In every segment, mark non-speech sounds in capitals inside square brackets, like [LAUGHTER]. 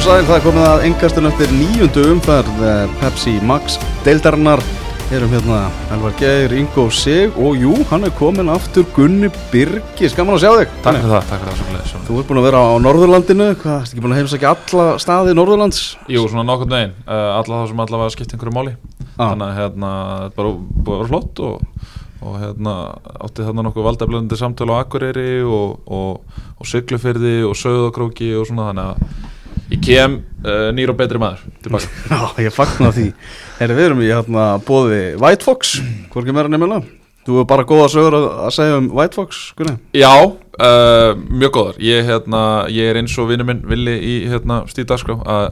og sæl, það komið að engastun eftir nýjundu umferð eh, Pepsi Max deildarinnar. Erum hérna Elvar Geir, Ingo Sig og jú, hann er komin aftur Gunni Birgis, gaman að sjá þig. Takk fyrir það, takk fyrir það svo Þú ert búin að vera á Norðurlandinu, hvað, ertu ekki búin að heimsækja alla staði Norðurlands? Jú, svona nokkurn veginn, uh, alla þá sem allavega skipt einhverju máli. Ah. Þannig að hérna, þetta bara búið að vera flott og, og hérna átti þarna nokkuð valdeflöndi samtölu á Akureyri og, og, og Siglufyrði og Söðakróki og svona þannig að ég kem uh, nýr og betri maður. [LAUGHS] Já, ég fagna því. Herri, við erum í hérna bóði White Fox, hvorki meira nefnilega Þú er bara góða sögur að, að segja um White Fox, Gunni Já, uh, mjög góðar. Ég, hérna, ég er eins og vinnu minn villi í hérna, stíðdagskrá að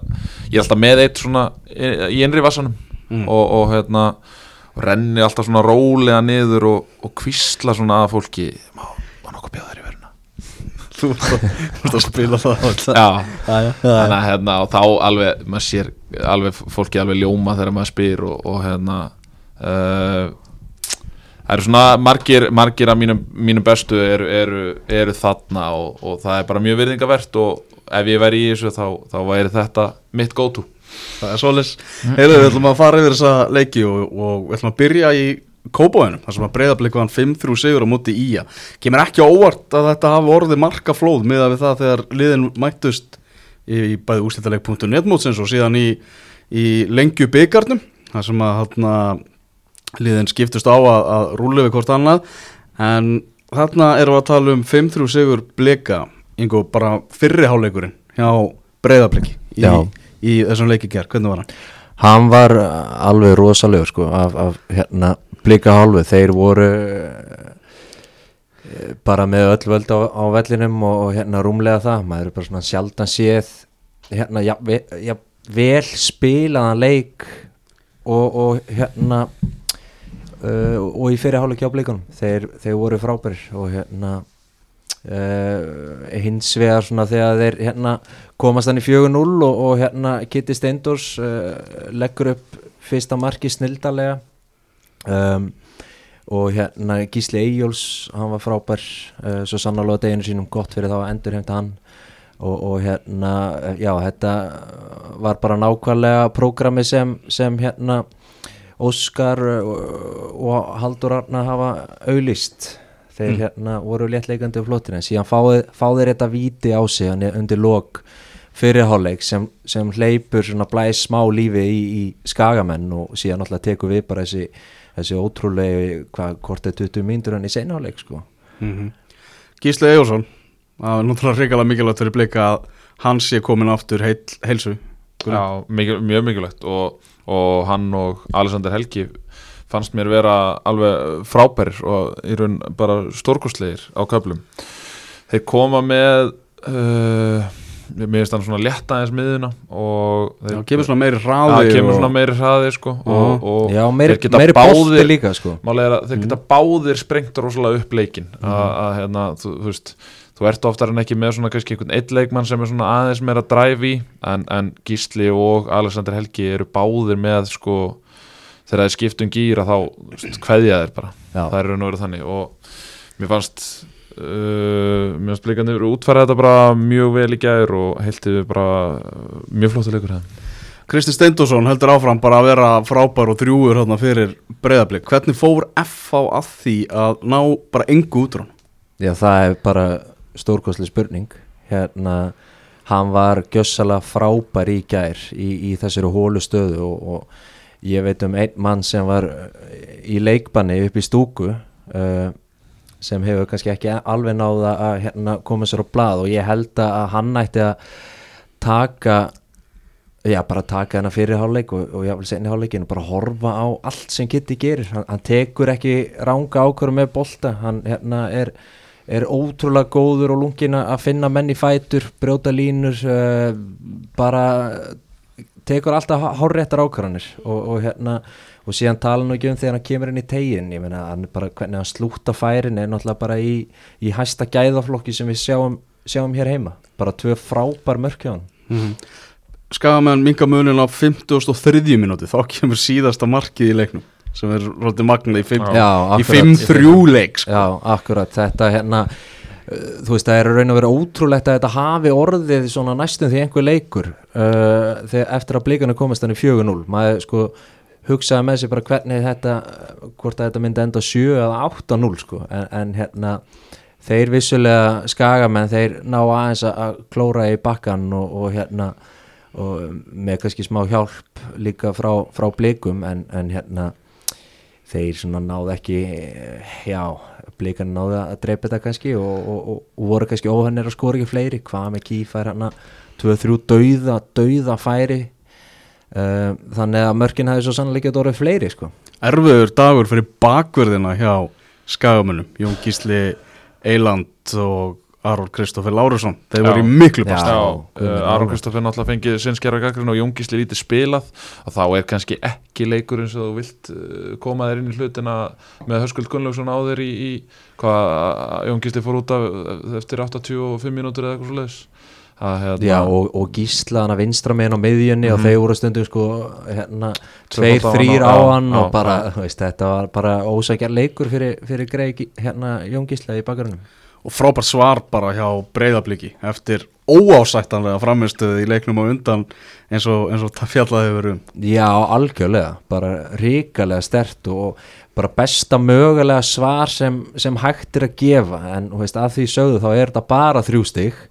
ég er alltaf með eitt svona í, í innri vassanum. Mm. og, og hérna renni alltaf svona rólega niður og, og kvísla svona að fólki. Má, má nokkuð bjóða þér í Þú ert að, spila það þannig að hérna og þá alveg, maður sér alveg fólki alveg ljóma þegar maður spyr og, og hérna uh, það eru svona margir, margir af mínum, mínum bestu eru, eru, eru þarna og, og það er bara mjög virðingavert og ef ég væri í þessu þá, þá væri þetta mitt go-to. Það er svolis Heyrðu, við ætlum að fara yfir þessa leiki og, og við ætlum að byrja í Kópóinum þar sem að breyðabliku hann 5-3 sigur á móti í að kemur ekki óvart að þetta hafi orðið marka flóð miða við það þegar liðin mættust í bæði úslítaleg.netmótsins og síðan í, í lengju byggarnum þar sem að hana, liðin skiptust á að, að rúli við hvort annað. En þarna erum við að tala um 5-3 sigur blika yngo bara fyrriháleikurinn hjá breyðabliki í, í þessum leiki gerð, hvernig var hann? Hann var alveg rosalegur sko af, af hérna blika hálfu. Þeir voru eh, bara með öll völd á, á vellinum og, og hérna rúmlega það. Maður er bara svona sjaldan séð hérna ja, ve, ja, vel spilaðan leik og, og hérna uh, og í fyrir hálfleik hjá blikunum. Þeir, þeir voru frábærir og hérna uh, hins vegar svona þegar þeir hérna komast hann í 4-0 og, og hérna Kitty Steindors uh, leggur upp fyrsta marki snildalega um, og hérna Gísli Eyjóls hann var frábær uh, svo sannarlega deginu sínum gott fyrir þá að endur hefndi hann. Og, og hérna já þetta var bara nákvæmlega prógrami sem, sem hérna Óskar og Haldur Arnar hafa auðlist þeir Mm. hérna voru léttleikandi á flottinu en síðan fáði, fáði þeir þetta víti á sig hann undir lok fyrirháleik sem, sem hleypur svona blæs smá lífi í, í skagamenn og síðan alltaf tekur við bara þessi, þessi ótrúlegi hvað, er 20 mínútur hann í seinháleik sko. Mm Gísli Ejórsson það er náttúrulega reyngalega mikilvægt fyrir blika að hann sé komin aftur heil, heilsu. Já, mikil, mjög mikilvægt og, og hann og Alexander Helgi fannst mér vera alveg frábærir og í raun bara stórkostlegir á köflum. Þeir koma með uh, mér finnst hann svona létta aðeins miðuna og Já, þeir, kemur svona meiri Já, hraði kemur og- svona meiri hraði sko, og, og Já, meiri, þeir geta meiri báðir líka sko. Málega er að þeir geta báðir sprengt rosalega upp leikin að, að hérna, þú, þú veist þú ert oftar en ekki með svona kannski einhvern eitt leikmann sem er svona aðeins meira drive í en, en Gísli og Alexander Helgi eru báðir með sko þegar það er skipt um gýra þá kveðja þeir bara, Já. það eru nú verið þannig og mér fannst uh, mér fannst blikandi útfæra þetta bara mjög vel í gær og heiltið bara uh, mjög flottu leikur hefðin Kristi Steindorsson heldur áfram bara að vera frábær og drjúur hérna fyrir breyðablik hvernig fór FH að því að ná bara engu útrún Já, það er bara stórkostlega spurning. Hérna, hann var gjössalega frábær í gær í, í þessari hólu stöðu og, og ég veit um einn mann sem var eh, í leikbanni upp í stúku uh, sem hefur kannski ekki alveg náða að hérna, koma sér á blað og ég held að hann ætti að taka já, bara taka hennar fyrir hálfleik og, og jáfnvel senni hálfleikin og bara horfa á allt sem Kitty gerir, hann, hann tekur ekki ranga ákvörum með bolta, hann hérna er er ótrúlega góður og lungin að finna menn í fætur, brjóta línur uh, bara tekur alltaf hárréttar ákvarðanir og, og hérna og síðan tala nú ekki um þegar hann kemur inn í tegin ég meina hann bara hvernig hann slúta færin er náttúrulega bara í, í hæsta gæðaflokki sem við sjáum, sjáum hér heima bara tvö frábær mörk hjá hann mm -hmm. Skagamenn minga munin á 53. minúti þá kemur síðasta markið í leiknum sem er rótið magna í 5 Já, í akkurat. 5-3 leik sko. Já, akkurat, þetta hérna þú veist, það er raun að vera ótrúlegt að þetta hafi orðið svona næstum því einhver leikur uh, þegar eftir að blíkanu komast hann í 4-0 maður sko hugsaði með sér bara hvernig þetta hvort að þetta myndi enda 7 eða 8-0 sko, en, en hérna þeir vissulega skagamenn þeir ná aðeins að- klóra í bakkan og, og hérna og með kannski smá hjálp líka frá, frá blikum en, en hérna þeir svona náðu ekki eh, já, blikan náðu að dreipa þetta kannski og, og, og, og voru kannski óhennir að skora ekki fleiri, hvað með kýfær hérna 2-3 dauða, dauða færi. Uh, þannig að mörkin hefði svo sannlega ekki orðið fleiri sko. Erfiður dagur fyrir bakverðina hjá skagamunum, Jón Gísli Eiland og Aron Kristoffer Lárusson, þeir voru í miklu uh, Aron almáttugur. Kristoffer náttúrulega fengið sinnskjara gaggrinn og Jóngisli lítið spilað. Og þá er kannski ekki leikur eins og þú vilt uh, koma þér inn í hlutina með Höskuld Gunnlaugsson á þér í, í hvað Jóngisli fór út af uh, eftir 85 mínútur eða eitthvað svo leiðis hérna, Já, og, og gísla hann að vinstra meginn á miðjunni og Mhm. þeir voru stundum sko hérna, tveir, á þrýr og- á hann og bara, þú veist, þetta var bara ósækjar leikur fyrir, fyrir greið hérna Jón Gísla í bakgrunum og frábær svar bara hjá breyðabliki eftir óásættanlega framistuði í leiknum á undan eins og, eins og það fjallaði hefur um. Já, algjörlega, bara ríkalega stert og bara besta mögulega svar sem, sem hægt er að gefa. En veist, að því sögðu þá er þetta bara þrjú stig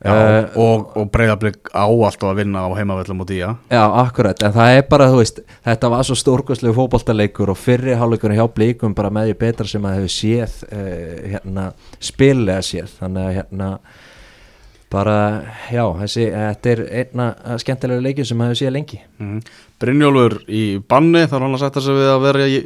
Já, Eh, og, og breyðablik á alltaf að vinna á heimavellum og dýja Já, akkurat, en það er bara, þú veist, þetta var svo stórkostlegu fótboltaleikur og fyrri hálfleikurinn hjá blíkum bara með því betra sem að hefur séð, uh, hérna, spilega séð, þannig að hérna, bara, já, þessi, þetta er einna skemmtilega leikjum sem hefur séð lengi. mm. Brynjólfur í banni þarf hann að setja sig við að vera í,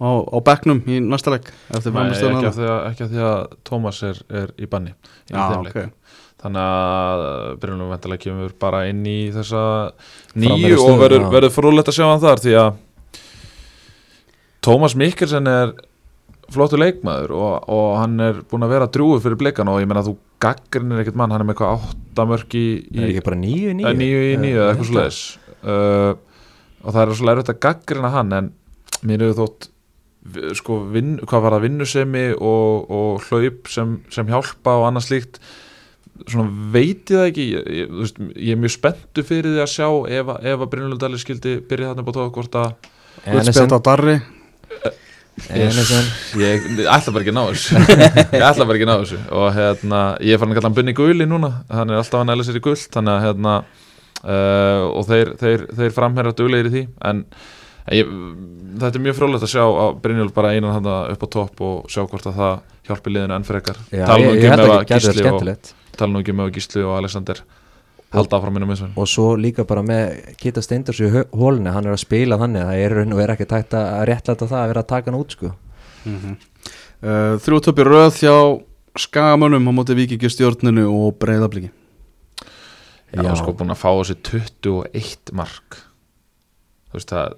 á, á bekknum í næsta eftir Nei, ekki af því að, ekki af því að Tómas er, er í banni í Já, þeim leik. Þannig að Brynjólfur vendalega kemur bara inn í þessa nýju og verður, verður frólægt að sjá hann þar því að Tómas Mikkelsen er flottur leikmaður og, og hann er búin að vera drúið fyrir blikan og ég menna að þú gaggrinir ekkert mann, hann er með eitthvað áttamörk í, nýju í nýju? Eh, níu eða eitthvað svo leiðis uh, og það er svo leiðis að gaggrina hann en mér hefur þótt sko, vinn, hvað var það vinnusemi og, og hlaup sem, sem hjálpa og annað slíkt svona veit ég það ekki ég, ég, veist, ég er mjög spenntu fyrir því að sjá ef, að- ef að Brynjólfur Dalli skildi byrja þarna upp á tók hvort að Guðspjald á Darri. Enesson, ég, ég ætla bara ekki að ná þessu. [LAUGHS] Ég ætla bara ekki að ná þessu. Og hérna, ég er farin að kalla hann Bunni Guli núna. Hann er alltaf að næla sér í guld þannig að hérna uh, og þeir, þeir, þeir framherra duglegir í því. En ég, þetta er mjög frálegt að sjá að Brynjólf bara einan hann upp á topp og sjá hvort að það hjálpi liðinu enn frekar. Já, tala nú ekki með getur Gísli og tala nú ekki með að Gísli og Alexander halda áfram minnum eins og Og svo líka bara með Kita Steindors í hólunni, hann er að spila þannig að það er raun og er ekki tægt að réttlæta það að vera að taka hann út sko. mm uh, Þrjú töpi röð hjá skagamönnum á móti vikingi stjórninu og breyðabliki Já, Já. sko búin að fá þessi 21 mark. Þú veist það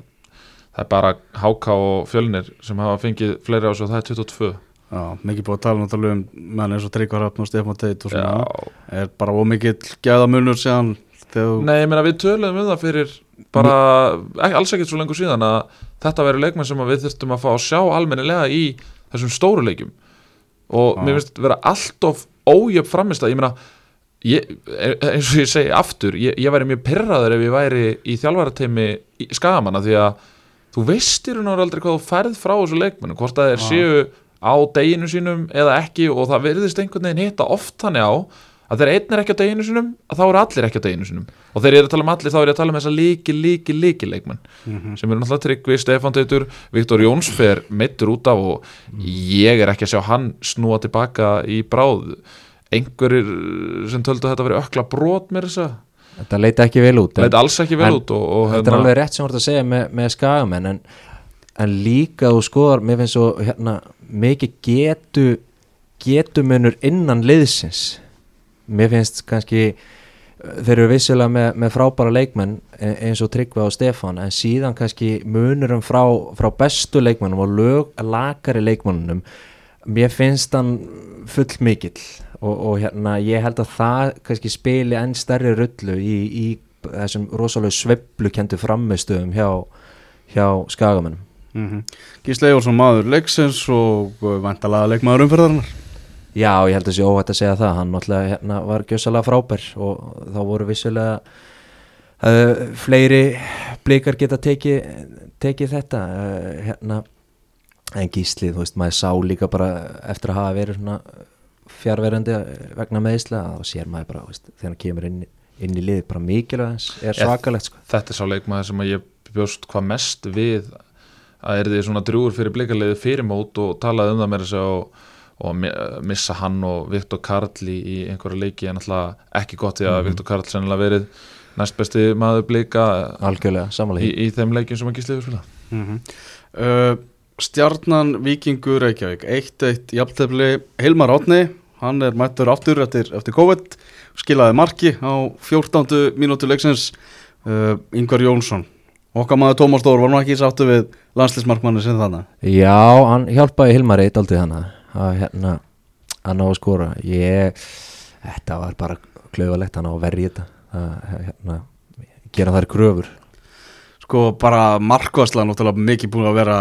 Það er bara Háka og Fjölnir sem hafa fengið fleiri á sig og það er 22 Já, mikið búið að tala náttúrulega um menn eins og Tryggvar Hafn og Stefán Teit og svona. Já, er bara ómikill gæðamunur síðan þegar Nei, ég meina við töluðum um það fyrir bara, ekki, alls ekkert svo lengur síðan að þetta veri leikmenn sem við þurftum að fá að sjá almennilega í þessum stóru leikjum. Og Já. mér finnst vera allt of ójöf framist að ég meina ég, eins og ég segi aftur ég, ég væri mjög pyrraður ef ég væri í þjálfarateimi skagamanna því að þú veist í raun og veru aldrei hvað þú færð frá þessu leikmennu, hvort að þeir Já. séu á deginu sínum eða ekki og það verðist einhvern veginn hitta oft þannig á að þegar einn er ekki á deginu sínum að þá eru allir ekki á deginu sínum og þegar ég er að tala um allir þá er ég að tala um þessa líki, líki, líki leikmenn Mhm. sem eru náttúrulega Tryggvi, Stefán Teitur Viktor Jóns fer meittur út af og ég er ekki að sjá hann snúa tilbaka í bráð einhverjir sem töldu að þetta veri ökla brot með þess að Þetta leita ekki vel út það en- leit alls ekki vel en út og, og hérna- Þetta er alveg rétt sem þú ert að segja með, með skagamenn en, en líka þú skoðar mér finnst svo hérna, mikið getu getumunur innan liðsins. Mér finnst kannski uh, þeir eru vissilega með, með frábæra leikmenn e- eins og Tryggva og Stefán en síðan kannski munurum frá, frá bestu leikmennum og lög, lagari leikmennunum mér finnst hann full mikill og, og hérna ég held að það kannski spili enn stærri rullu í, í þessum rosalega sveiflu kentu framistöðum hjá, hjá skagamennum Mhm. Gísli Ejórsson maður leiksins og væntalega leikmaður umferðarinnar. Já, ég held að sé óhætt að segja það. Hann náttúrulega hérna, var gjössalega frábær og þá voru vissulega uh, fleiri blikar geta tekið teki þetta uh, hérna, en gíslið, þú veist, maður sá líka bara eftir að hafa verið svona fjárverandi vegna meðisla þá sér maður bara, veist, þegar hann kemur inn, inn í lið, bara mikilvæg er svakalegt sko. þetta er sá leikmaður sem að ég bjóst hvað mest við að er því svona drúur fyrir blikarliði fyrir mót og talaði um það með þess að og mi- missa hann og Viktor Karl í, í einhverja leiki en alltaf ekki gott því að Viktor Karl sennilega verið næst besti maður blika algjörlega, í, samanlega í þeim leikjum sem að gísliður spila mm uh, Stjarnan Víkingur Reykjavík 1-1 jafntefli Hilmar Átni hann er mættur aftur eftir, eftir COVID skilaði marki á 14. mínútu leiksins uh, Ingvar Jónsson. Okkar maður Tómas Dór var nú ekki sáttu við landslismarkmanni sem þannig Já, hann hjálpaði Hilmar eitt aldrei hana að hérna að ná að skora. Ég, þetta var bara klaufalegt hann á að verja þetta að hérna, gera þær kröfur. Sko bara markvæsla náttúrulega mikið búin að vera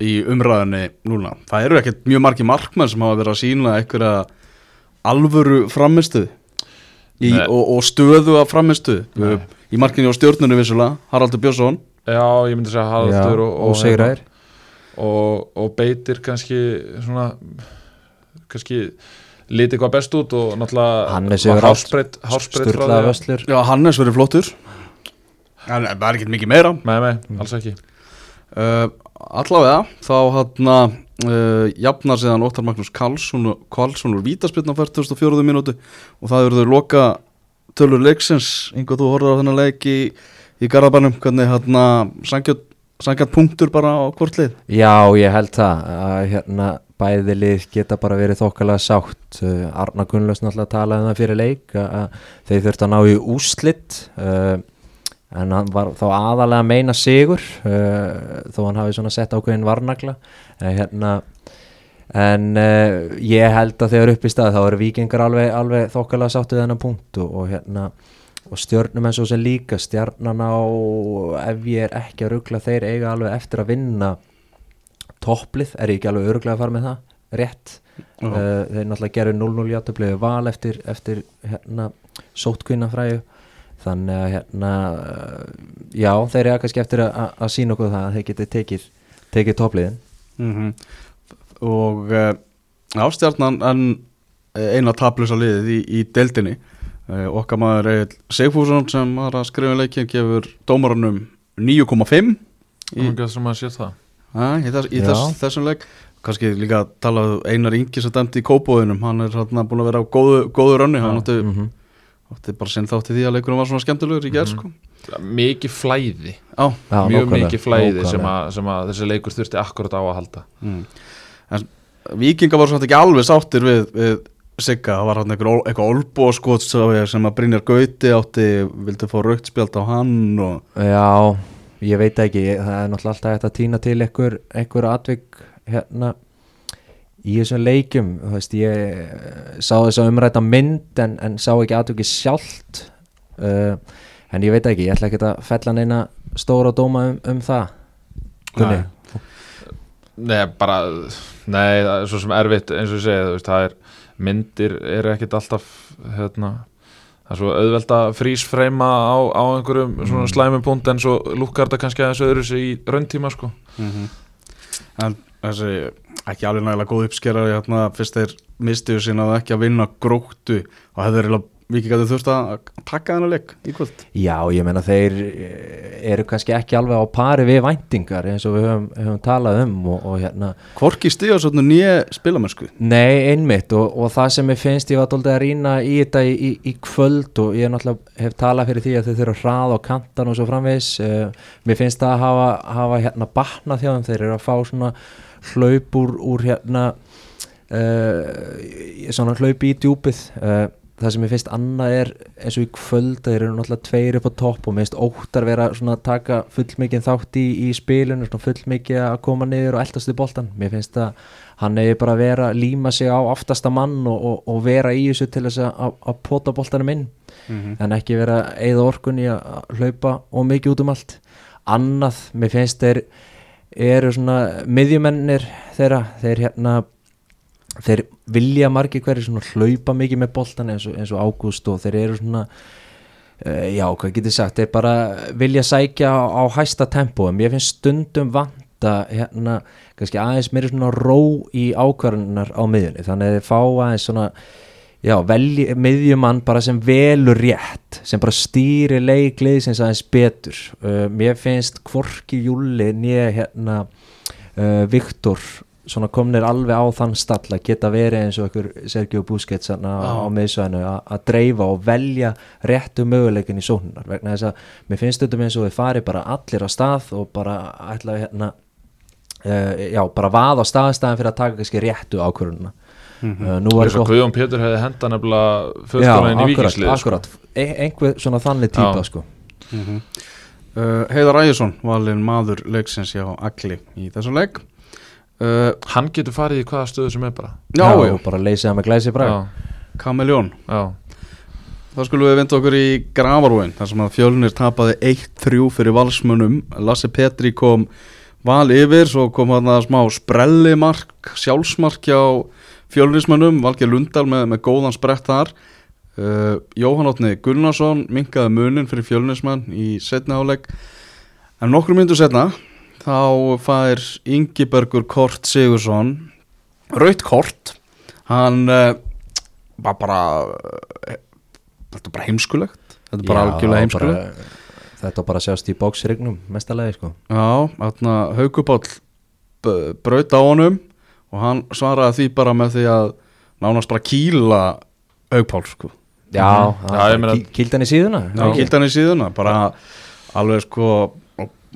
í umræðinni núna. Það eru ekkert mjög margi markmenn sem hafa verið að sína einhverja alvöru framistu í, Nei. og, og stöðu að framistu Nei. í markinu á stjórnunni vissulega Haraldur Björnsson. Já, ég myndi segja Haraldur og, og Sigræðir og, og beitir kannski svona kannski lítið hvað best út og náttúrulega því að- vöslur. Já, Hannes verið flottur. Það er ekkert mikið meira. Nei, nei, alls ekki. Uh, allavega þá hann að uh, jafnar síðan Óttar Magnús Karlsson, Karlsson úr Vítaspilna 44. mínútu og það eru þau loka tölur leiksins. Einhver þú horfður á þennan leik í, í Garðabænum. Hvernig hann að sangjart punktur bara á hvort lið? Já, ég held það að hérna bæði lið geta bara verið þokkalega sátt. Uh, Arna Gunnlaus náttúrulega talaði um það fyrir leik að, þeir þurftu að ná í úslitt uh, en hann var þá aðalega að meina sigur uh, þó hann hafi svona sett ákveðin varnagla. Uh, hérna en uh, ég held að þegar upp í stað þá eru vikingar alveg, alveg þokkalega sáttu þennan punkt og, og hérna og stjörnum eins og sem líka stjarnan á ef ég er ekki að ruggla þeir eiga alveg eftir að vinna topplið, er ég ekki alveg öruglega að fara með það? Rétt. Uh, þeir náttúrulega gerðu 0-0 játtöflegu val eftir, eftir hérna, sótkvinnafræju þannig að hérna já, þeir eru kannski eftir að, sína okkur það að þeir geti tekið, tekið toppliðin. Mm og uh, ástjarnan en eh, eina tablusa liðið í, í deildinni. Uh, okkar maður Egil Sigfússon sem var að skrifa leikin gefur dómarunum 9,5 í, að í, þess, í þess, þessum leik. Kannski líka að tala um Einar Ingi sem dæmdi í kópóðunum hann er hérna búin að vera á góðu, góðu rönni. Hann átti, mm átti bara sinn þátti því að leikunum var svona skemmtilegur í gerð sko. Mikið flæði, Já, Já, mjög nákvæmlega, mikið flæði sem að, sem að þessi leikur þurfti akkurat á að halda. Mm. en vikinga var svona ekki alveg sáttir við, við Sigga, það var hann eitthvað, olbóskot sem að Brynjar Gauti átti vildi fá raukt spjald á hann og Já, ég veit ekki. Það er náttúrulega alltaf hægt að týna til einhver, einhver atvik hérna í þessum leikjum þú veist, ég eh, sá þess að umræta mynd en, en sá ekki atviki sjálft uh, en ég veit ekki, ég ætla ekki að fella neina stóra dóma um, um það Gunni, Nei, bara, nei, það er svo sem erfitt eins og ég segi, þú veist, það er myndir eru ekkit alltaf hérna, það er svo auðvelt að frísfreima á, á einhverjum svona Mm. slæmum punkt en svo lúkkar þetta kannski aðeins öðru sig í rauntíma sko. en þessi ekki alveg nægilega góð uppskera hérna, fyrst þeir mistiðu sín að ekki að vinna gróttu og hefur eiginlega vikingarnir þurft að taka þennan leik í kvöld. Já, ég meina þeir eh, eru kannski ekki alveg á pari við væntingar eins og við höfum, höfum talað um og, og hérna. Hvorki stigarsotnu nýja spilamennsku. Nei, einmitt og, og það sem ég finnst ég var doldið að rýna í þetta í, í, í kvöld og ég náttúrulega hef talað fyrir því að þau þurfa að hraða á kantan og svo framvegis. Uh, mér finnst það að hafa, hafa hérna batnað þeim, þeir eru að fá svona hlaup úr, úr hérna uh, svona hlaup í djúpið. Uh, það sem ég finnst annað er eins og í kvöld að þeir eru náttúrulega tveir upp á topp og mér finnst óttar vera svona að taka fullmikið þátt í, í spilinu svona fullmikið að koma niður og eldast í boltan mér finnst að hann hefur bara vera að líma sig á aftasta mann og, og, og vera í þessu til þess að, að, pota boltanum inn. En ekki vera eða orkun í að að hlaupa og mikið út um allt. Annað, mér finnst þeir eru svona miðjumennir þeirra, þeir hérna þeir vilja margir hverju svona hlaupa mikið með boltan eins og, eins og Ágúst og þeir eru svona uh, já, hvað getur sagt, þeir bara vilja sækja á, á hæsta tempo. En mér finnst stundum vanta hérna, kannski aðeins meiri svona ró í ákvarðunar á miðjunni. Þannig að þeir fá aðeins svona já, velji, miðjumann bara sem velur rétt, sem bara stýri leiklið sem aðeins betur. Uh, mér finnst Kvorki Júli nýja hérna uh, Viktor svona komnir alveg á þann stall að geta verið eins og ykkur Sergio Busquets þarna á miðsvæðinu að dreifa og velja réttu möguleikin í sóknunar vegna þess að mér finnst þetta eins og við fari bara allir á stað og bara ætla hérna uh, já, bara vaða á staðstæðin fyrir að taka kannski réttu ákvörununa uh, nú var Eins og svo Guðjón Pétur hefði henda nefnilega já, fullkomlega inn í akkurat, vikingslið sko. akkurat. E einhver svona þannig típa Já. sko. Uh, Heiðar Ægjesson valinn maður leiksins hjá Agli í þessum leik. Uh, Hann getur farið í hvaða stöðu sem er bara. Já, já, bara leysið með glæsi brag Já, Kameljón já, Þá skulum við vinda okkur í Gravarúin þar sem að fjölnir tapaði 1-3 fyrir valsmönnum. Lasse Petri kom val yfir svo kom hann að smá sprellimark sjálfsmark hjá fjölnismönnum Valgeir Lundal með, með góðan sprett þar. Uh, Jóhann Ótni Gunnarsson minkaði munin fyrir fjölnismann í setna áleik en nokkur myndu setna þá fær Ingibergur Kort Sigursson raut kort. Hann uh, var bara uh, þetta er bara heimskulegt. Þetta er bara Já, algjörlega heimskulegt. bara- þetta bara sjást í bóksregnum mestalagi sko. Já, þarna Haukubáll b- braut á honum og hann svaraði því bara með því að nánast bara kýla Haukpál sko. já, hann í síðuna. Hann í síðuna. Bara alveg sko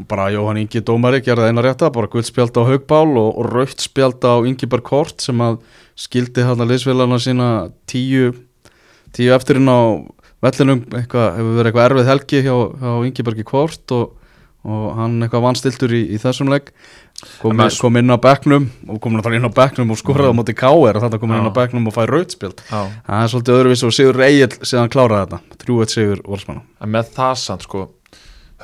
bara Jóhann Ingi Dómari gerði eina rétta bara guldspjald á Haukpál og, og raukt spjald á Ingiberg Kort sem að skildi hann að liðsfélagana sína tíu, tíu eftirinn á vellinum. Eitthvað, hefur verið eitthvað erfið helgi hjá, hjá Ingibergi Kort og, og hann eitthvað vanstiltur í, í þessum legg kom, maður- kom inn á bekknum og kom náttúrulega inn á bekknum og skoraði á móti K.R. og þetta kom inn á bekknum og fær rautspjald já. Það er svolítið öðruvís og Sigur Egil síðan kláraði þetta, trúið Sigur Volsmann En með það samt sko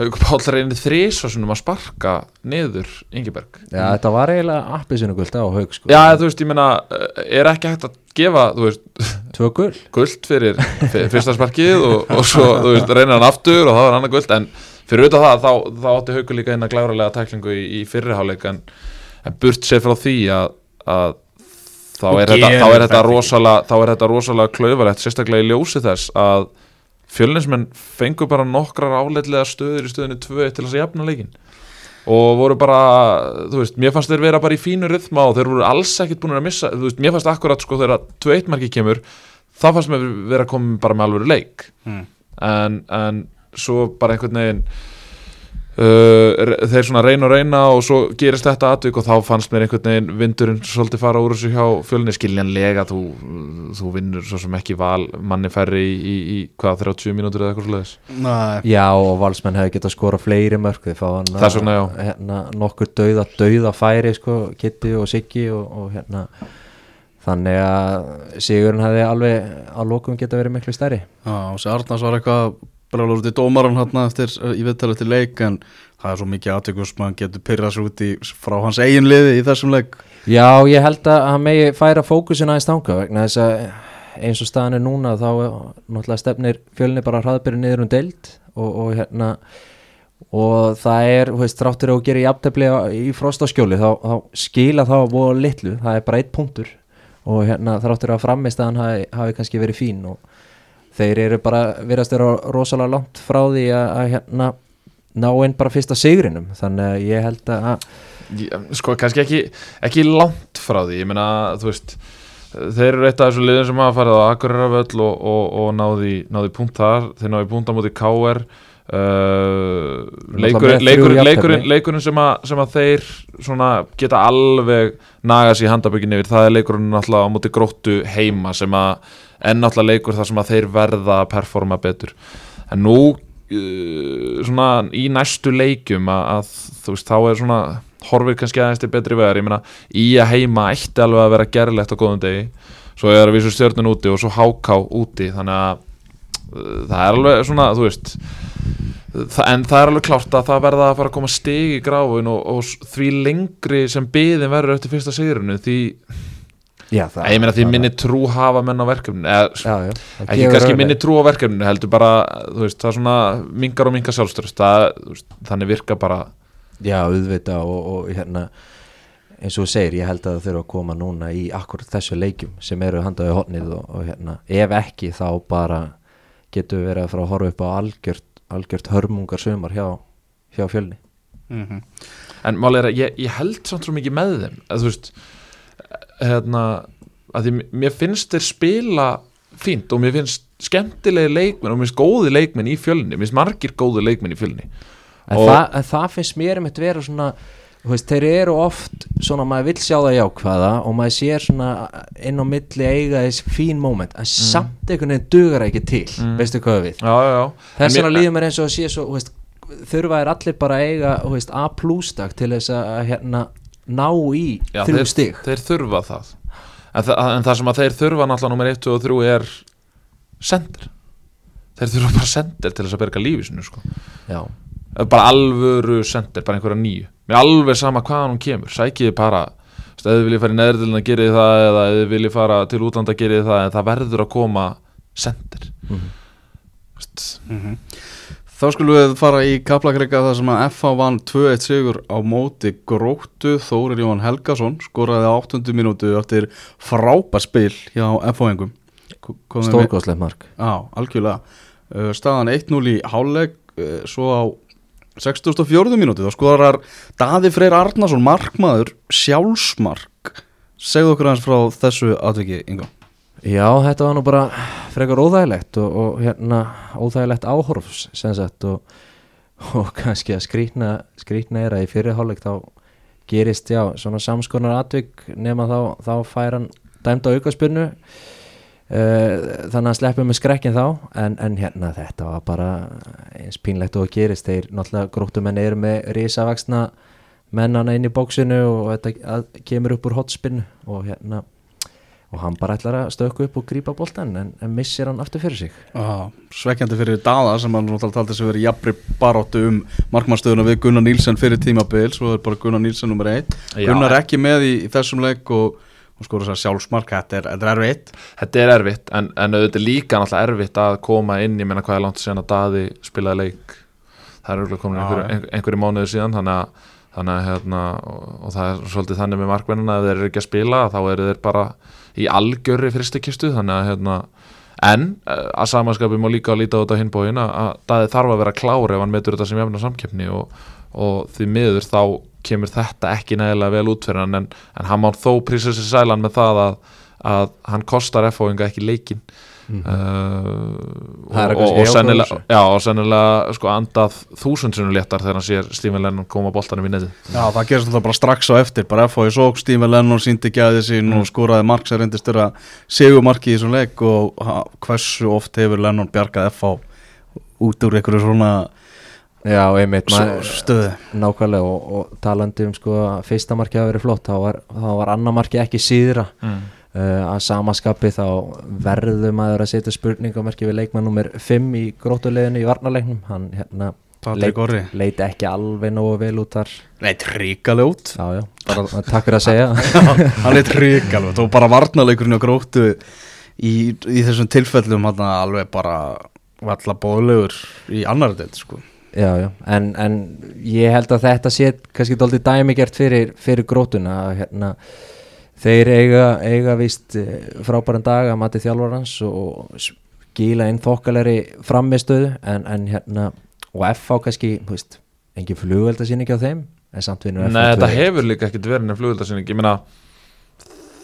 Haukur Páll reynir þrísvarsunum að sparka niður Ingeberg já, þetta var eiginlega appisinu guld á haug sko. Já, þú veist, ég meina, eh, er ekki hægt að gefa, þú veist, tvö gull guld fyrir fyr- fyrsta sparkið og, og svo, veist, reynir hann aftur og þá er annað guld, en fyrir auðvitað það, þá, þá átti Haukur líka eina glæfralega tæklingu í, í fyrriháleik, en, en burt sér frá því að, að þá er, þetta, þá er rosalega, þá er þetta rosalega klauvalegt, sérstaklega í ljósi þess að fjölninsmenn fengu bara nokkrar áleitlega stöður í stöðinu 2 til þess að jafna leikin og voru bara, þú veist, mér fannst þeir vera bara í fínu rytma og þeir voru alls ekkit búin að missa, þú veist, mér fannst akkurat sko þegar 2-1 marki kemur, það fannst mér vera koma bara með alvöru leik mm. en, en svo bara einhvern veginn uh, þeir svona reyna og reyna og svo gerist þetta atvik og þá fannst mér einhvern veginn vindurinn svolítið fara úr þessu hjá fjölni. Skiljanlega, þú, þú vinnur svo sem ekki val manni færri í, í, í hvað 30 mínútur eða eitthvað Nei, já, og valsmenn hefði getað skora fleiri mörg þeir fá hann já. hérna, nokkur dauða, dauða færi sko, Kitty og Siggi og, og hérna. Þannig að Sigurinn hefði alveg að lokum geta verið miklu stærri. Já, og þessi Arnars var eitthvað brálur út í dómaran hann eftir í viðtala til leik en það er svo mikið aðtökum sem hann getur pyrrast út í frá hans eigin liði í þessum leik. Já, ég held að hann megi færa fókusin aðeins tanga vegna þess að eins og staðan er núna þá er náttúrulega stefnir fjölni bara hraðbyrju niður um deild og, og hérna og það er, þú veist, þráttur að gera jafntefli í frostaskjóli þá, þá skila þá voru litlu, það er bara eitt punktur og hérna þráttur að framist að hann hafi, hafi kannski verið fín og þeir eru bara virðast vera rosalega langt frá því að, að hérna ná einn bara fyrsta sigrinum. Þannig að ég held að sko kannski ekki, ekki langt frá því, ég meina þú veist þeir eru eitt af þessu liðin sem hafa farið á Akureyravöll og, og, og náði, náði punkt þar, þeir náði punkt á móti KR uh, leikur, þrjú leikur, leikurinn, leikurinn sem, sem að þeir geta alveg naga sér handabökin yfir, það er leikurinn náttúrulega á móti gróttu heima sem að enn náttúrulega leikur þar sem að þeir verða að performa betur. En nú uh, svona í næstu leikjum að, að veist þá er svona horfir kannski aðeins til betri vegar. Meina í að heima ætti alveg að vera gerlegt á góðum degi. Svo er að vísu stjörnun úti og svo háká úti þannig að uh, það er alveg svona þú veist en það er alveg klárt að það verða að fara að koma stig í gráfun og, og því lengri sem byðin verður eftir fyrsta sigurinu því Já, það ég meina því minni trú hafa menn á verkefninu eða, ekki kannski minni trú á verkefninu heldur bara, veist, það er svona mingar og mingar veist, þannig virka bara Já, auðvita og, og hérna eins og þú segir, ég held að það þurfa að koma núna í akkur þessu leikjum sem eru handaði hotnið og, og hérna ef ekki þá bara getum við verið að fara að horfa upp á algjört, algjört hörmungar sömar hjá, hjá fjölni. Mhm. en máli er að ég, ég held samt svo mikið með þeim. Að þú veist hérna, að því mér finnst þeir spila fínt og mér finnst skemmtilegi leikmenn og mér finnst góði leikmenn í fjölni. Mér finnst margir góði leikmenn í fjölni. En, Og- það, en það finnst mér um þetta vera svona veist, þeir eru oft svona maður vill sjá það jákvæða og maður sér svona inn á milli eiga þess fín moment en samt einhvern veginn dugar það ekki til Mm. veistu hvað við? Já, já, já. Þess vegna líður mér eins og að sé svo veist, þurfa er allir bara að eiga veist, A plus dag til þess að hérna, ná í Já, þrjú þeir, stig. þeir þurfa það. En, þa en það sem að þeir þurfa náttúrulega nummer 1 og 3 er sendir. Þeir þurfa bara sendir til þess að berga lífi sinu sko. bara alvöru sendir, bara einhverja nýju mér er alveg sama hvaðan hún kemur sækið bara, ef þið viljið fara í neðrildina gerið það eða ef þið viljið fara til útlanda gerið það en það verður að koma sendir Mhm. veist, Mhm. Þá skulum við fara í kaplakreika þar sem að FH vann 2-1 sigur á móti gróttu Þórir Jón Helgason skoraði á 8. mínútu eftir frábær spil hjá FH-engum stórgóðslegt mark Já, algjörlega uh, Staðan 1-0 í hálfleik uh, svo á 64. mínútu þá skorar Daði Freyr Arnason markmaður sjálfsmark segðu okkur hans frá þessu atviki Ingo já, þetta var nú bara frekar óþægilegt og, og hérna óþægilegt áhorfs sagt og, og kannski að skrýtna skrýtna er að í fyrirháleik þá gerist já, svona samskonar atvik nema þá, þá fær hann aukaspinnu Uh, þannig að hann sleppur með skrekkin þá en, en hérna þetta var bara eins pínlegt og að gerist. Þeir náttúrulega gróttumenn eru með risavaksna mennana inn í bóksinu og þetta að, kemur upp úr hotspinnu og hérna og hann bara ætlar að stökku upp og grípa boltan en, en missir hann aftur fyrir sig. Já, svekkjandi fyrir Daða sem hann náttúrulega taldi sig verið jafnri baróttu um markmannstöðuna við Gunnar Nílsen fyrir tímabil svo er bara Gunnar Nílsen nummer 1 Já. Gunnar ekki með í, í þessum leik og, og skora þess að sjálfsmark þetta er, þetta er erfitt. Þetta er erfitt en, en auðvitað er líka náttúrulega erfitt að koma inn ég meina hvað er langt síðan að Daði spilaði leik? Það er auðvitað komin Já, einhver, einhver, einhverju mánuði síðan þannig að, þannig að hérna, og, og það er svolítið þannig með markmennina ef þeir eru ekki að spila þá eru þeir bara í algjörri fristikistu þannig að hérna, en eh, að samanskapið má líka að líta á þetta hinbóin að að Daði þarf að vera klár ef hann metur þetta sem samkeppni og, og því miður þá kemur þetta ekki nægilega vel út fyrir hann en, en hann má þó prísa sér sælan með það að, að hann kostar F-fóinga ekki leikin Mhm. uh, Það er og, og, og sennilega, já, og sennilega sko andað þúsundsunum léttar þegar hann sér Stephen Lennon koma boltanum í neði Já, það gerist alltaf bara strax á eftir. Bara FH í sók, Stíma Lennon síndi gæði sín og skoraði mark sem reyndist þeirra segumarki í þessum leik og ha, hversu oft hefur Lennon bjargað FH út úr einhverju svona já, einmitt stöðu. nákvæmlega og, og talandi um sko að fyrsta marki hafa verið flott þá var, þá var annar marki ekki síðra. Mm. uh, að samaskapi þá verður maður að setja spurningamerki við leikmann nummer 5 í grótuleginu í varnarleiknum. Hann hérna Orri. leit ekki alveg nógu vel út þar. Nei, tríkalega út. Já, já, bara takk fyrir að segja. [LAUGHS] Hann er tríkalega út. Og bara varnarleikurinn og gróttu í, í þessum tilfellum hann alveg bara valla bóðlegur í annar deild sko. Já, já, en, en ég held að þetta sé kannski dóldi dæmigert fyrir, fyrir grótuna að hérna þeir eiga, eiga vist frábæran dag að mati þjálfarans og skila inn þokkalegri frammistöðu. En, en hérna og FH kannski, þú veist, engin flugveldasýning á þeim, en samt vinnur FH Nei, þetta 2-1. hefur líka ekkert verið nefn flugöldarsynning ég meina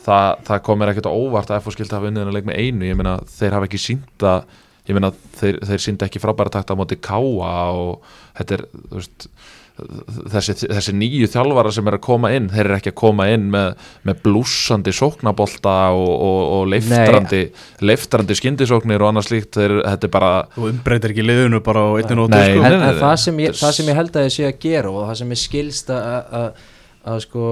það, það komir ekkert óvart að FO skildi hafa unnið þennan leik með einu. Ég meina þeir hafa ekki sínt að ég meina þeir, þeir síndi ekki frábæra takt á móti káa og þetta er veist þessi, þessi nýju þjálfara sem er að koma inn þeir eru ekki að koma inn með, með blúsandi sóknabolta og, og, og leiftrandi, leiftrandi skyndisóknir og annað slíkt þeir, þetta er bara þú umbreytir ekki liðinu bara á einu nótu Nei, sko. nei, en, það, sem ég, það sem ég held að ég sé að gera og það sem ég skilst að, að, að, sko,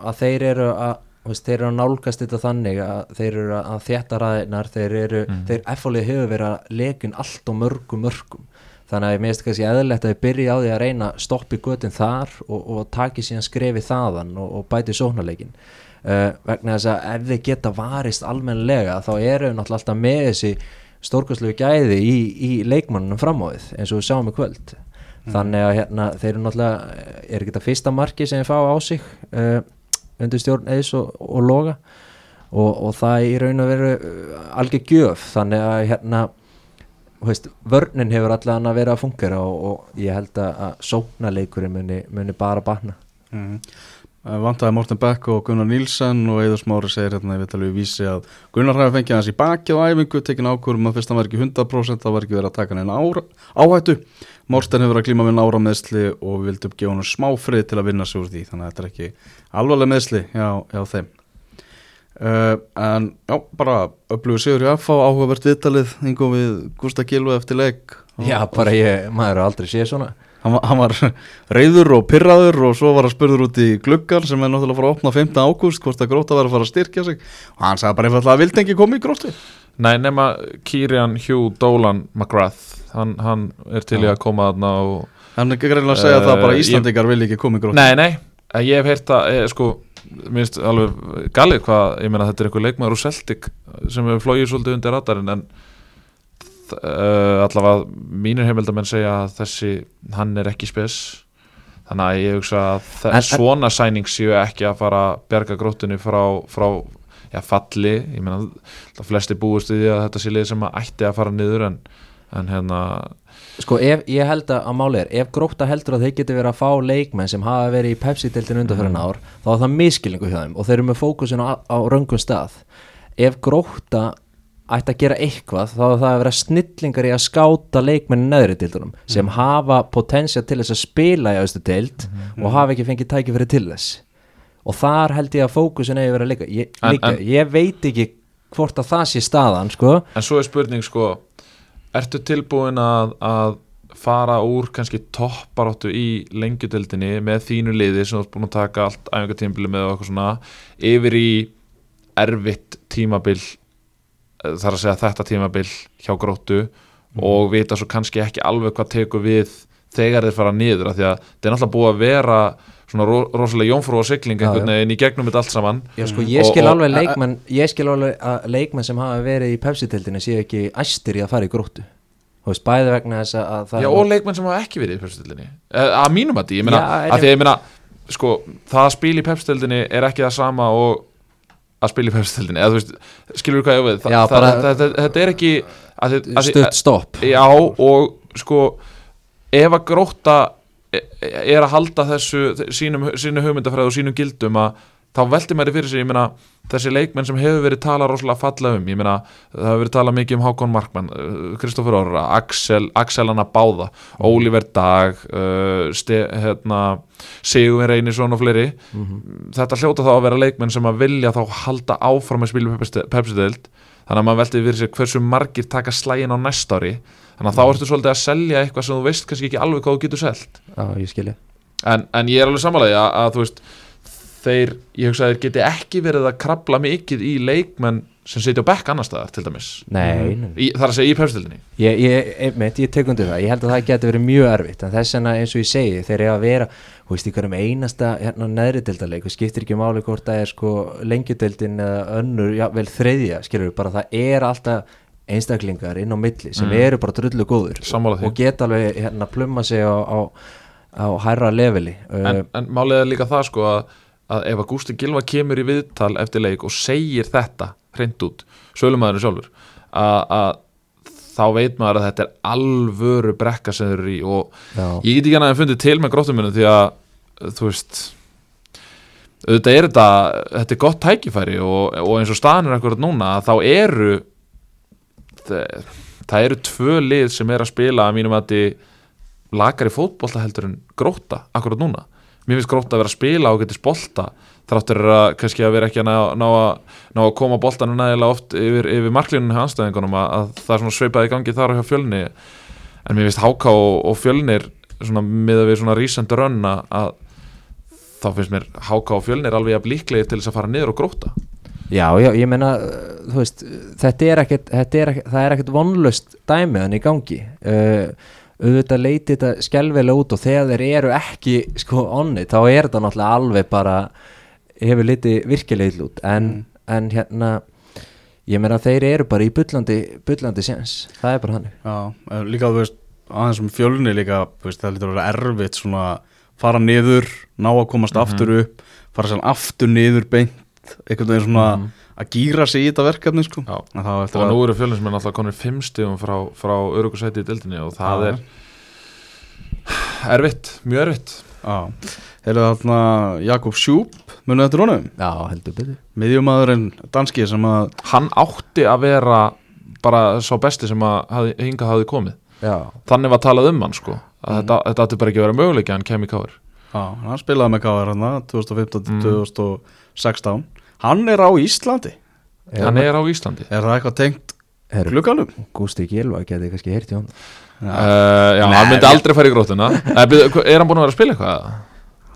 að þeir eru að veist, þeir eru að nálgast þetta þannig að þeir eru að þétta ræðinar þeir eru, Mm. þeir efalið hefur verið að leikun allt og mörgum mörgum. Þannig að ég minnst kannski eðlilegt að ég byrja á því að reyna að stoppi götin þar og, og taki síðan skrefi þaðan og, og bæti sóknarleikin uh, vegna þess að ef þið geta varist almennilega þá eru við náttúrulega alltaf með þessi stórkostlegu gæði í, í leikmannunum framávið eins og við sjáum í kvöld. Þannig að hérna, þeir eru náttúrulega er ekki þetta fyrsta marki sem þeir fá á sig uh, undir stjórn eðis og, og loga. Og, og það í raun og veru uh, algjör gjöf. Þannig að hérna veist, vörnin hefur allan að vera að fungera og, og ég held að, að sóknarleikurinn muni, muni bara batna. Mm. Vantaði Morten Beck og Gunnar Nílsen og Eður Smári segir hérna talum við vísi að Gunnar hafi fengið hans í bakið á æfingu tekin ákvörum að fyrst hann var ekki 100% það var ekki verið að taka hann áhættu. Morten hefur að glíma við nára meðsli og við vildum gefa hann smá frið til að vinna sig úr því þannig að þetta er ekki alvarleg meðsli hjá, hjá þeim. Uh, en já, bara upplöfu sigur í FH áhugavert viðtalið yngo við Gústa Gilva eftir leik. Já, bara ég, maður Hann, hann var reyður og pyrraður og svo var hann spurður út í gluggan sem er náttúrulega fara að opna 15. ágúst hvort að gróta var að fara að styrkja sig. Og hann sagði bara einfallega að vildi ekki koma í gróttu. Nei, nema Kirian Hugh Dolan McGrath. Hann, hann er til í að koma þarna og hann er ekki reynilega að segja Eh, það bara ég- Íslandingar vilja ekki koma í gróttu. Nei, nei, eh, ég hef heyrt að eh, sko, mér finnst alveg galið hvað, ég meina þetta er einhver leikmaður úr Celtic sem hefur flóið svolítið undir radarinn en uh, allavega mínir heimildamenn segja að þessi, hann er ekki spes þannig að ég hugsa að En- svona sæning séu ekki að fara að berga gróttunni frá, frá já, falli, ég meina það flesti búist við því að þetta sé lið sem að ætti að fara niður en, en hérna Sko, ef, ég held að, að máli er, ef gróta heldur að þeir geti verið að fá leikmenn sem hafa verið í Pepsi-deltin undan fyrir ár, þá er það miskilningu hjá þeim og þeir eru með fókusin á, á röngum stað. Ef gróta ætti að gera eitthvað, þá er það að vera snillingar í að skáta leikmenn í neðri dildunum sem hafa potensja til þess að spila í austu dild og hafa ekki fengið tækifæri til þess. Og þar held ég að fókusin eigi að vera líka. Ég, En- líka, en- ég veit ekki hvort að það sé staðan, sko. En svo er spurning sko Ertu tilbúin að, að fara úr kannski topparáttu í lengjudeldinni með þínu liði sem þú ert búin að taka allt æfingartímabili með og eitthvað svona yfir í erfitt tímabil eh, þar að segja þetta tímabil hjá gróttu og vita svo kannski ekki alveg hvað tekur við þegar þeir fara niður af því að það er náttúrulega búið að vera svona ro rosalega jónfrú og sigling Já, einhvern veginn í gegnum þetta allt saman. Já, sko, ég skil og- alveg leikmenn ég skil alveg að leikmenn sem hafa verið í Pepsi-tildinu séu ekki æstir í að fara í gróttu. Þú veist, bæði vegna þess að það Já, og leikmenn sem hafa ekki verið í pepsdeldinni að mínum að því, ég meina, að því ég- meina sko, það að spila í pepsdeldinni er ekki það sama og að spila í pepsdeldinni, eða þú veist, skilur við hvað ég Þa, Já, það, bara- það, þetta er ekki að að stutt stopp. Já, og sko ef að gróta e- er að halda þessu sínum, sínum hugmyndafræði og sínum gildum að þá velti mér fyrir sig, ég meina þessi leikmenn sem hefur verið talað rosalega falla um ég meina, það hefur verið talað mikið um Hákon Markmann Kristoffer Orra, Axel Axelana Báða, Oliver Dag uh, hérna Sigurvin Reynisson og fleiri. Þetta hljóta þá að vera leikmenn sem að vilja þá halda áfram að spila Pepsi-deild þannig að maður velti fyrir sig hversu margir taka slægin á næst ári. Þannig að þá ertu svolítið að selja eitthvað sem þú veist kannski ekki alveg hvað þú getur selt. Já, ég en, en ég er alveg samanlega að, að þú veist þeir, ég hugsa að þeir geti ekki verið að krabla mikið í leikmenn sem setja á bekk annar staðar til dæmis. Nei, nei. í, það er að segja í pefstildinni Ég, ég, einmitt, ég tek undir það, ég held að það geti verið mjög erfitt en þess vegna eins og ég segi, þeir eru að vera þú veist, í hverjum einasta hérna, neðri deildaleik og skiptir ekki máli hvort það er sko lengjudeildin eða önnur já, vel þriðja, skilur við, bara það er alltaf einstaklingar inn á milli sem Mm. eru bara drullu góður og geta alveg hérna plumma sig á, á, á hærra leveli. En, uh, en málið er líka það sko að, að ef að Gústi Gilva kemur í viðtal eftir leik og segir þetta hreint út, sölumæðurinn sjálfur að, að þá veit maður að þetta er alvöru brekka sem þeir eru í og já, ég get ekki annað en fundið til með gróttumunum því að þú veist auðvitað er þetta þetta er gott tækifæri og, og eins og staðan er akkurat núna þá eru það, það eru tvö lið sem er að spila að mínum að þið lakar í fótbolta heldur en gróta akkurat núna mér finnst gróta að vera að spila og getið bolta þráttur að kannski að vera ekki að ná, ná, að, ná að koma boltanum nægilega oft yfir, yfir marklínunum hjá anstæðingunum að, að það er svona sveipaði gangi þar og hjá fjölni. En mér finnst Háká og, og fjölnir svona miða við svona recent run að, þá finnst mér Háká og fjölnir alveg að líklegir til þess að fara niður og gróta já, já, ég meina þú veist, þetta er ekkert, þetta er ekkert það er ekkert vonlust dæmiðan í gangi. Uh, auðvitað leiti þetta skelvelega út og þegar þeir eru ekki sko onni þá er þetta náttúrulega alveg bara hefur litið virkilega illa út. En, en hérna ég meina þeir eru bara í bullandi bullandi séns, það er bara hann Já, en líka þú veist aðeins um fjölni líka, veist, það lítur að vera erfitt svona fara niður ná að komast aftur upp, fara sér aftur niður beint, veginn svona að gýra sig í þetta verkefni sko. En og að nú eru fjölins með náttúrulega konur fimm stigum frá, frá örugusæti í dildinni og það er erfitt, mjög erfitt. Já, er það þarna Jakob Sjúp, munið þetta rónum Já, heldur betur. Miðjumæðurinn danski sem að hann átti að vera bara sá besti sem að hafði, hingað hafði komið. Já, þannig var talað um hann sko. Að þetta, þetta átti bara ekki að vera möguleik að hann kemi í káir Já, hann spilaði með KR hann 2015-2016 Hann er á Íslandi. Hann er á Íslandi. Er það eitthvað tengt glugganum? Gústi Gilva geti kannski heyrt í hann Uh, já, Nei, hann myndi ég- aldrei fara í grótuna. Eh, Er hann búin að vera að spila eitthvað?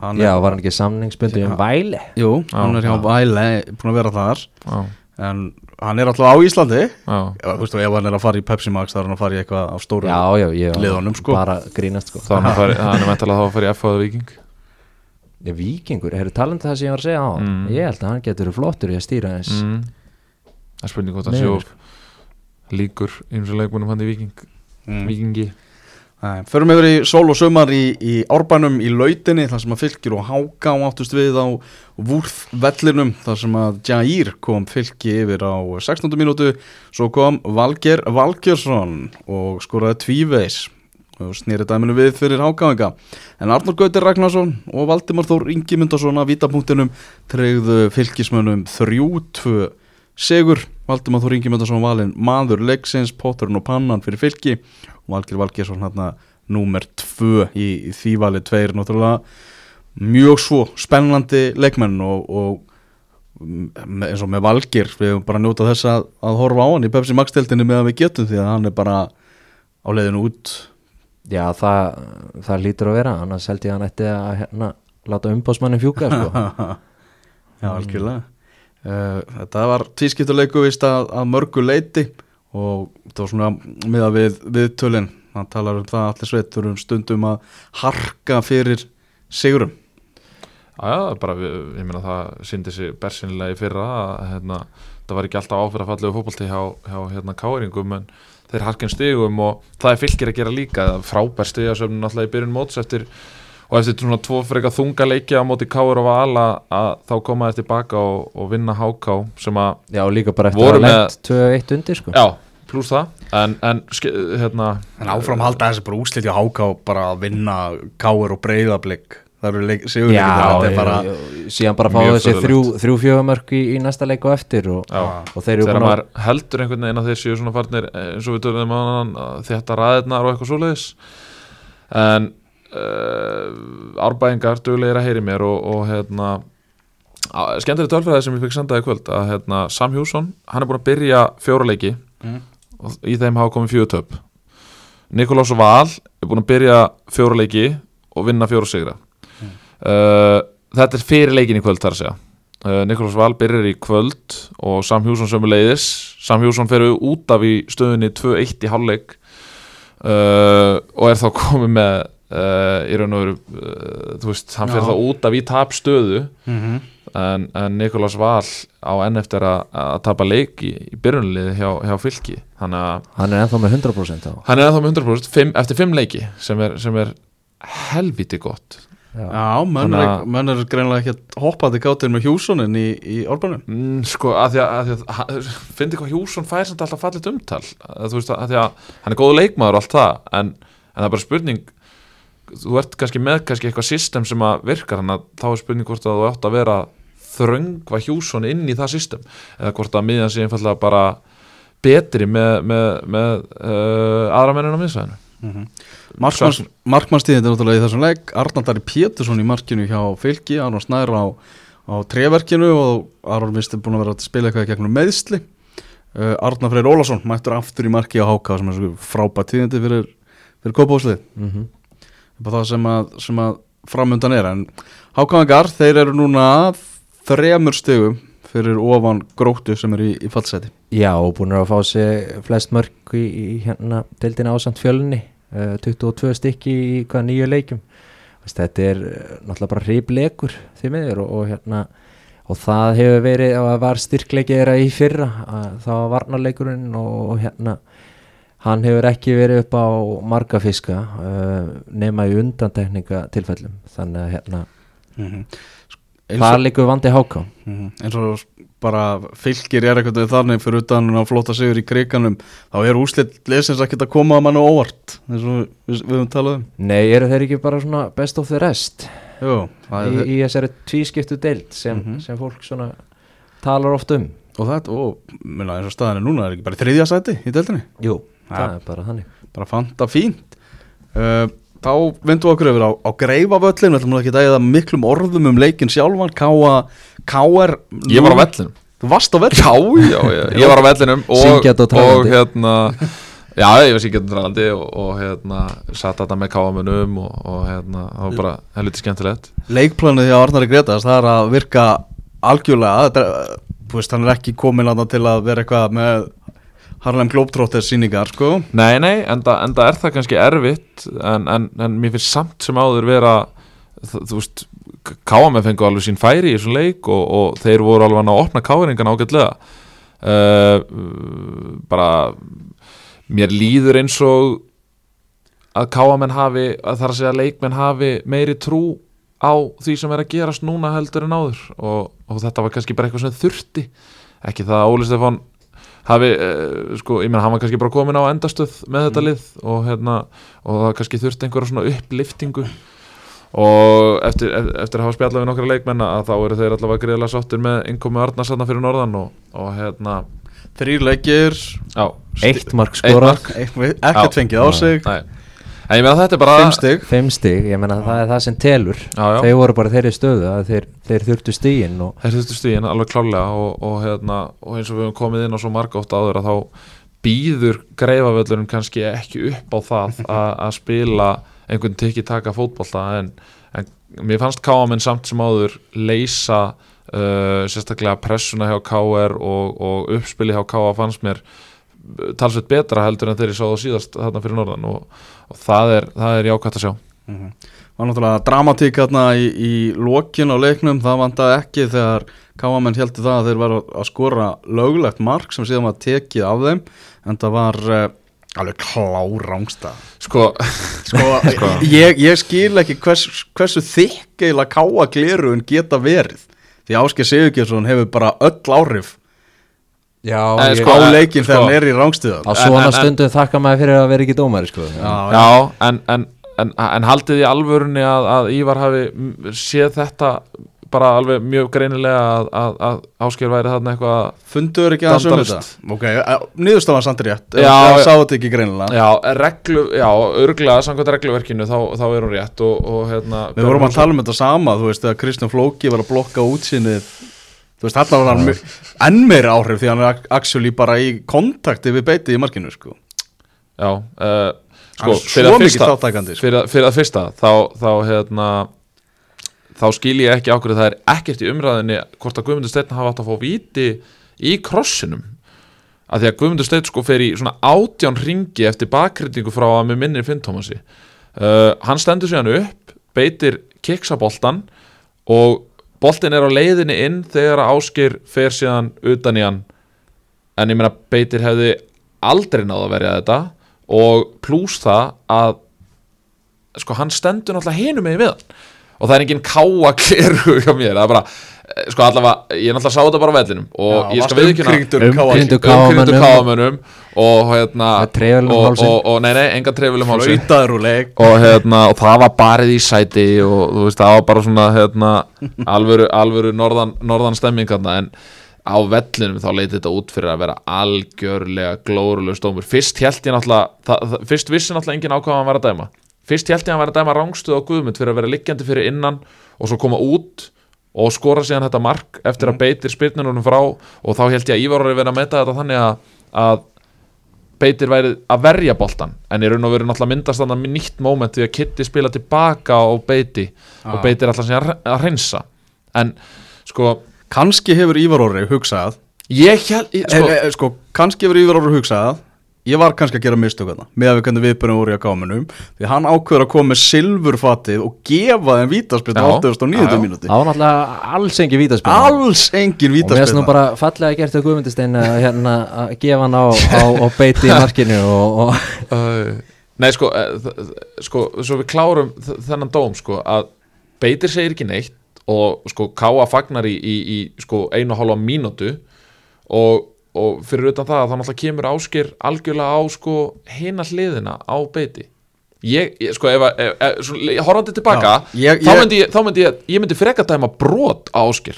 Hann Já, er, var hann ekki samningsbundi um væli Jú, hann Já, er hjá já. Væle búin að vera þar. Já, En hann er alltaf á Íslandi. Já, Já, Þú veist, og ef hann er að fara í Pepsi Max þá er hann að fara í eitthvað á stóru Já, já, ég var Liðunum, sko. bara grínast sko. Þá er hann, að fara, [LAUGHS] hann er meintalega þá að fara í F.A. Viking Já, Víkingur, hefur talandi það sem ég var að segja á Mm. Ég held að hann getur verið flottur í að stýra eins mm. Það er spurning hvort hann Niður. sjó líkur eins og leikmunum hann í Viking mm. Vikingi Förum yfir í sól og sumar í, í árbænum í lautinni þar sem að fylgir og háka og áttust við á vúrð vellinum þar sem að Jair kom fylgi yfir á 16. mínútu svo kom Valger Valgjörsson og skoraði tvíveis og snýri dæminu við fyrir hákáinga en Arnur Gautir Ragnarsson og Valdimar Þór Ingi Mundarsson að vítapunktinum treyðu fylgismönnum 3-2 Sigur, Valdimar Þór Ingi Mundarsson valinn maður leiksins, potturinn og pannan fyrir fylki. Og Valgir Valgersson hérna númer 2 í, í því vali tveir náttúrulega. Mjög svo spennandi leikmenn og, og eins og með Valgir við höfum bara njóta þess að, að horfa á hann í Pepsi Max teltinni með að við getum því að hann er bara á leiðinu út Já, það, það lítur að vera annars held ég að hann ætti að hérna, láta umbásmannin fjúka sko. [LAUGHS] Já, algjörlega. Uh, Þetta var tvískiptuleiku vist að, að mörgu leiti og það var svona miða við, við tölin hann talar um það að allir sveitur um stundum að harka fyrir sigurum. Já, bara, ég meina það síndi sig bersinlega í fyrra að hérna, það var ekki alltaf áfyrir að fallegu fótbolti hjá, hjá hérna, káeringum en þeir harkinn stigum og það er fylgir að gera líka. Frábær stigasöfnun alltaf í byrjun móts eftir og eftir svona tvo freka þunga leiki á móti káur og vala að þá koma þeir tilbaka og, og vinna háká sem að, Já, líka bara eftir að lent 2-1 undir sko. já, pluss það. En, en hérna En áfram halda þessi bara úsliti á háká bara að vinna káir og breyðablík það eru er bara já, síðan bara fá þessi þrjú, þrjú fjögumörk í, í næsta leik og eftir og, og þeir eru þegar maður heldur einhvern veginn að þeir séu svona farnir eh, eins og við tölum um þetta ræðirnar og eitthvað svoleiðis. En uh, árbæðingar duglegir að heyri mér og, og hérna skemmtileg tölfræði sem ég fikk sendaði í kvöld að hérna, Sam Hjússon, hann er búin að byrja fjóra leiki Mm. og í þeim hafa komið fjögur töp. Nikolás Val er búin að byrja fjóra leiki og vinna fjóra sigra uh, þetta er fyrir leikin í kvöld þar að segja. Uh, Nikolás Val byrjar í kvöld og Sam Hjússon sömu leiðis Sam Hjússon fer út af í stöðunni 2-1 í hálfleik. Uh, og er þá [LAUGHS] komið með í raun og veru þú veist, hann fer þá út af í tapstöðu. Mm en, en Nikolás Val á enn eftir að, að tapa leik í, byrjunliði hjá, hjá fylki. Þannig að hann er ennþá með 100% á hann er ennþá með 100% fimm, eftir fimm leiki sem er, sem er helviti gott Já. Já, menn Þannig er, að- menn er greinlega ekki hoppandi gátir með hjúsonin í, í árbænum mm, sko að því að, að, því að fyndi hvað Hjússon fær samt alltaf fallit umtal? Að, þú veist að, að því að hann er góðu leikmaður og allt það en, en það er bara spurning þú ert kannski með kannski eitthvað system sem að virkar hann að þá er spurning hvort að þú átt að vera þröngva Hjússon inn í það system. Eða hvort að miðjan sé einfallega bara betri með, með, með uh, aðra mennin á miðsvæðinu mm -hmm. Markmannstíðin er náttúrulega í þessum leik. Arnaldari Pétursson í markinu hjá fylki Arnald Snær á, á treverkinu og Arnald minnst er búin að vera að spila eitthvað gegnum meðsli uh, Arnar Freyr Ólason mættur aftur í marki á Háka sem er frábært tíðindi fyrir, fyrir kópáslið mm á það sem að, sem að framundan er. En Hákaðingar þeir eru núna þremur stegum fyrir ofan gróttu sem er í, í fallseti Já, og búin að fá sig flest mörk í, í hérna deildina ásamt fjölunni uh, 22 stykki í hvað nýju leikjum. Veist, þetta er uh, náttúrulega bara hreipleikur því miður og, og hérna og það hefur verið það var styrkleiki þeirra í fyrra að það var varnarleikurinn og, og hérna hann hefur ekki verið upp á marga fiska uh, nema í undantekninga tilfellum þannig að hérna Mhm. Það líkur vandi háká Mhm. eins og bara fylgir er eitthvað þannig fyrir utan að flóta sigur í kriganum þá er úslit lesins ekkert að koma að mannu óvart eins og við, við höfum talað um. Nei, eru þeir ekki bara svona best of the rest? Jú, í, í þessari tvískiptu deild sem, Mhm. sem fólk svona talar oft um. Og þetta, og minna, eins og staðan er núna er ekki bara þriðja sæti í deildinni? Jú, það er bara þannig. bara fanta fínt. Uh, þá vindum við okkur yfir á, á greifavöllin við ætlum ekki að eða miklum orðum um leikin sjálfan. K.A. K.R. Ég var á vellinum. Þú varst á vellin? Já, já, já, ég var á vellinum og, og og hérna Já, ég var syngjandi og trallandi og, og hérna satt þetta með káamunum og, og hérna, það var bara helviti skemmtilegt. Leikplanið hjá Arnari Gretas það er að virka algjörlega. Þetta, er, þú veist, hann er ekki komin að til að vera eitthvað með Harlem Globetrotters síningar sko. Nei, nei, enda, enda er það kannski erfitt en, en, en mér finnst samt sem áður vera þú veist KM fengu alveg sín færi í þessum leik og, og þeir voru alveg að opna káringan ágætlega. Uh, bara mér líður eins og að KM hafi að það er að segja að leikmenn hafi meiri trú á því sem er að gerast núna heldur en áður. Og, og þetta var kannski bara eitthvað sem þurfti. Ekki það að Óli Stefán hafi, uh, sko, ég menn hann var kannski bara komin á endastöð með þetta lið og hérna, og það kannski þurfti einhverja svona uppliftingu. Og eftir, ef- eftir að hafa spjallað við nokkra leikmenn að þá eru þeir allavega greiðlega sáttir með innkomi Arnarsanna fyrir norðan og, og hérna Þrýr leikir. Já, Eitt mark eitthvað- ekkert fengið á sig. Nei. En ég meina þetta er bara Fimm stig fimm stig ég menna það er það sem telur já, já. þeir voru bara þeirri stöðu að þeir, þeir þurftu stigin og Þeir þurftu stíðin alveg klálega og, og, hérna, og eins og við höfum komið inn á svo marga ótt áður að þá býður greifavöllurinn kannski ekki upp á það [LAUGHS] að, að spila einhvern tikki taka fótbolta en, en mér fannst Káaminn samt sem áður leysa uh, sérstaklega pressuna hjá KR og, og uppspili hjá KA fannst mér talsveit betra heldur en þeir ég sá það síðast þarna fyrir norðan og, og það, er, er jákvæmt að sjá. Mhm. var náttúrulega dramatík hérna í, í lokin á leiknum, það vandaði ekki þegar káamenn heldur það að þeir var að skora löglegt mark sem síðan var tekið af þeim en það var uh, alveg klárángsta Sko, [LAUGHS] [LAUGHS] sko, ég, ég skil ekki hvers, hversu þykk eiginlega káa gleruðun geta verið. Því Ásker Sigurgjesson hefur bara öll áhrif já, Eh, sko, á eh, leikin þegar sko. hann er í rángstöðan á svona en- en- stundum þakka maður fyrir að vera ekki dómari sko. Já, Já, en, en, en, en haldið í alvörunni að, að Ívar hafi séð þetta bara alveg mjög greinilega að, að, að Ásker væri þarna eitthvað funduður ekki aðeins um þetta ok, niðurstafan samt rétt Já, já, já. sá þetta ekki greinilega Já, reglu, já, örglega samkvæmt regluverkinu þá, þá er hún rétt og, og hérna Við vorum að tala um þetta sama, þú veist, þegar Kristján Flóki var að blokka útsinnið Þú veist, þarna var hann ja. enn meiri áhrif því hann er ac- actually bara í kontakti við beitið í markinu, sko Já, uh, Hann sko, fyrir að fyrsta sko. fyrir, fyrir að fyrsta, þá, þá hérna þá skil ég ekki ákveð það er ekkert í umræðinni hvort að Guðmundur Steinn hafa átt að fá víti í krossinum að því að Guðmundur Steinn sko fer í svona átján ringi eftir bakrytningu frá að með minni Finn Tómasi uh, hann stendur síðan upp beitir kiksaboltan og boltin er á leiðinni inn þegar Áskir fer síðan utan í hann. En ég meina beitir hefði aldrei náð að verja þetta. Og plús það að sko hann stendur náttúrulega hinum með við hann. Og það er enginn káa kleru [LAUGHS] hjá mér, það er bara sko allavega, ég náttúrulega sá þetta bara á vellinum og Já, ég skal varstu viðkynna umkringdur káamönnum. Og hérna trefilinn um og, og, og nei, nei, enga trefilum hálsinn. Og hérna, og það var barið í sæti og þú veist, það var bara svona hérna, [LAUGHS] alvöru, alvöru norðan, norðan stemming þarna, en á vellinum þá leiti þetta út fyrir að vera algjörlega glórulega stómur fyrst held ég náttúrulega, það, það, fyrst vissi náttúrulega enginn á hvað hann var að dæma. Fyrst held ég að hann var að dæma rángstuð á Guðmund fyrir að vera liggjandi fyrir innan og svo koma út og skora síðan þetta mark eftir að beitir spyrnunum frá og þá held ég að Ívar orði verið að meta þetta þannig að, að beitir værið að verja boltan en í raun og veru náttúrulega myndast þannig nýtt moment því að Kitty spila tilbaka og beiti og Ah. beitir alltaf síðan að- að hreinsa. En sko Kanski hefur Ívar Orri hugsað ég held ég- sko, sko, e, e, sko kannski hefur Ívar Orri hugsað ég var kannski að gera mistök þarna með að við hvernig viðbjörnum voru í að gáminum því hann ákveður að koma með silfurfatið og gefa þeim vítaspilna Já. 89. Já, já. mínúti Það var náttúrulega alls engi vítaspil alls engin Og mér finnst nú vítaspilna bara fallega gert að Guðmundistein að hérna að gefa hann á, á, á beiti í markinu og, og [LAUGHS] Uh, Nei sko, uh, sko Svo við klárum þennan dóm sko Að Beitir segir ekki neitt Og sko Káa fagnar í, í, í sko, einu og hálfa mínútu og, og fyrir utan það að þá náttúrulega kemur áskir algjörlega á sko hina hliðina á beiti. Ég, ég sko ef, að- horfandi tilbaka Já, ég- þá myndi ég, þá myndi ég, ég myndi freka dæma brot á áskir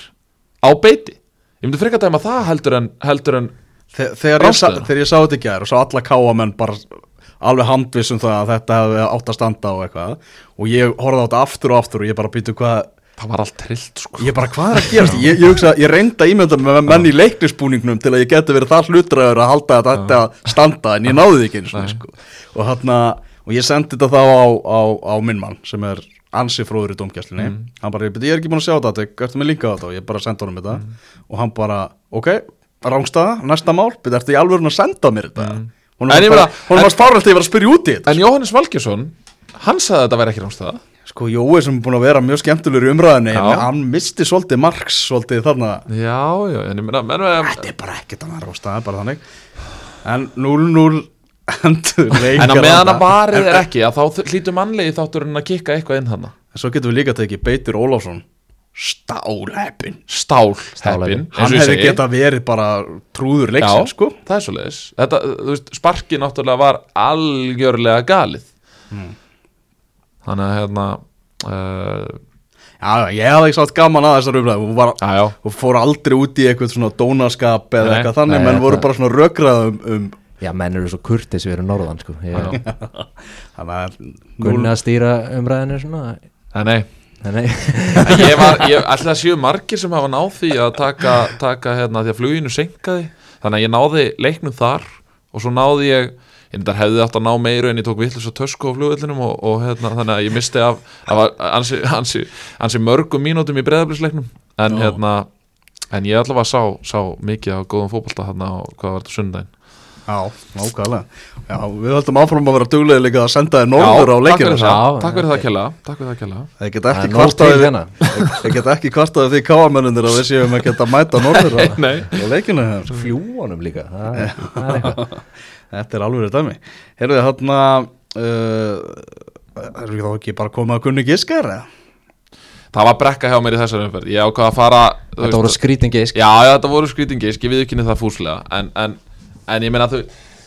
á beiti. Ég myndi freka dæma það heldur en heldur en Þe- þegar Ráðstöðuna. þegar ég sá þetta í gær og sá alla káamenn bara alveg handviss um það að þetta hefði átt að standa og eitthvað. Og ég horfði á þetta aftur og aftur og ég bara býtu hvað það var allt trillt sko. Ég bara hvað er að gerast? Ég, ég, hugsa, ég reynda ímynda með menn í leiknisbúningnum til að ég geti verið það hlutræður að halda að þetta standa en ég náði því ekki eins og Nei. sko. og, hana, og ég sendi þetta þá á, á, á minn mann sem er ansi fróður í domgæslinni Mm. hann bara, ég er ekki búin að sjá þetta ertu með linka á þetta? Og ég bara sendi honum þetta. Og hann bara, ok, rángstaða næsta mál, ertu í alvörun að senda mér þetta? Mm. hún var, fáralt að ég var að spyrja út í þetta En Jóhannes Valgjesson, hann sagði að þetta væri ekki rámstæða sko, Jói sem er búin að vera mjög skemmtilegur í umræðinni Já. hann misti svolítið marks svolítið þarna. Já, já, en ég meina menn, menn, Þetta er bara ekkert annað rástaði, bara þannig. En 0-0 [LAUGHS] endur leikar En á meðan að varið er ekki að þá hlýtur mannlegi þátturinn að kikka eitthvað inn hann En svo getum við líka tekið Beitir Ólafsson. Stálheppin Stál Stálheppinn. heppin Hann hefði geta verið bara trúður leiksin Já, sko. það er svo leiðis Þetta, þú veist, sparki náttúrulega var algjörlega galið Hmm. Þannig að hérna uh, Já, já, ég hafði ekki sátt gaman að þessar umræðu. Hún, var, Já, já, hún fór aldrei út í eitthvað svona dónaskap eða Nei. eitthvað þannig. Nei, menn voru bara svona rökrað um, um já, menn eru svo kurtis við erum norðan sko. ég, [LAUGHS] Þannig að að stýra umræðinu svona? En nei. Nei, ég var, ég, alltaf séu margir sem hafa náð því að taka, taka hérna, því að fluginu senkaði þannig að ég náði leiknum þar og svo náði ég, ég þetta hefði átt að ná meiru en ég tók vitlis og tösku á flugvellinum og, og hérna, þannig að ég misti af, af ansi, ansi, ansi mörgum mínútum í breðablisleiknum en hérna en ég allavega sá, sá mikið af góðum fótbolta hérna á, hvað var þetta sundaginn Já, nákvæmlega. Já, við höldum áfram að vera duglega líka að senda þér norður á fyrir Já, það, takk fyrir það kjalla takk fyrir það kjalla Þeir geta Það ekki er nóg kvartaði til við hérna. Þeir geta ekki kvartaði því káamennunir að við séum ekki að mæta norður á, [LAUGHS] á leikinu hefur fljúanum líka. Það það er eitthvað [LAUGHS] Þetta er alveg dæmi. Heyrðu þið hann að uh, Erum við þá ekki bara komið að kunni giskar eða? það var brekka hjá mér í þessari umferð. Ég ákvað að fara þetta voru skrítin gisk. Já, já, þetta voru skrítingi, ég við ekki það fúslega. En, en, en ég meina að þú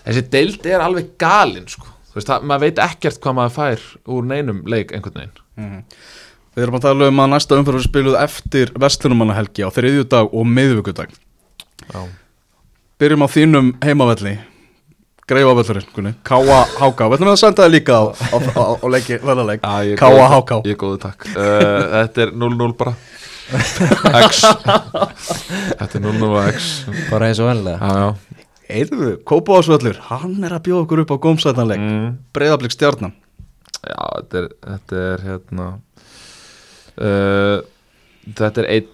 þessi deild er alveg galin sko. þú veist, það, maður veit ekkert hvað maður fær úr neinum leik einhvern veginn. Við erum að tala um að næsta umferð er spiluð eftir Vestlunumannahelgi á þriðjudag og miðvikudag. Já, Byrjum á þínum heimavelli Greifavellurinn, kunni Káa Háká, við ætlum að senda það líka á, á, á, á leiki, verðarleik Já, ég er Káa góður- Háká Ég er góðu takk uh, Þetta er 0-0 bara. X. Þetta er 0-0 og X. Bara eins og Já, já. Eyrðu, Kópavásvöllur, hann er að bjóða okkur upp á gómsættanleik mm. Breiðablík stjarnan. Já, þetta er, þetta er hérna uh, Þetta er einn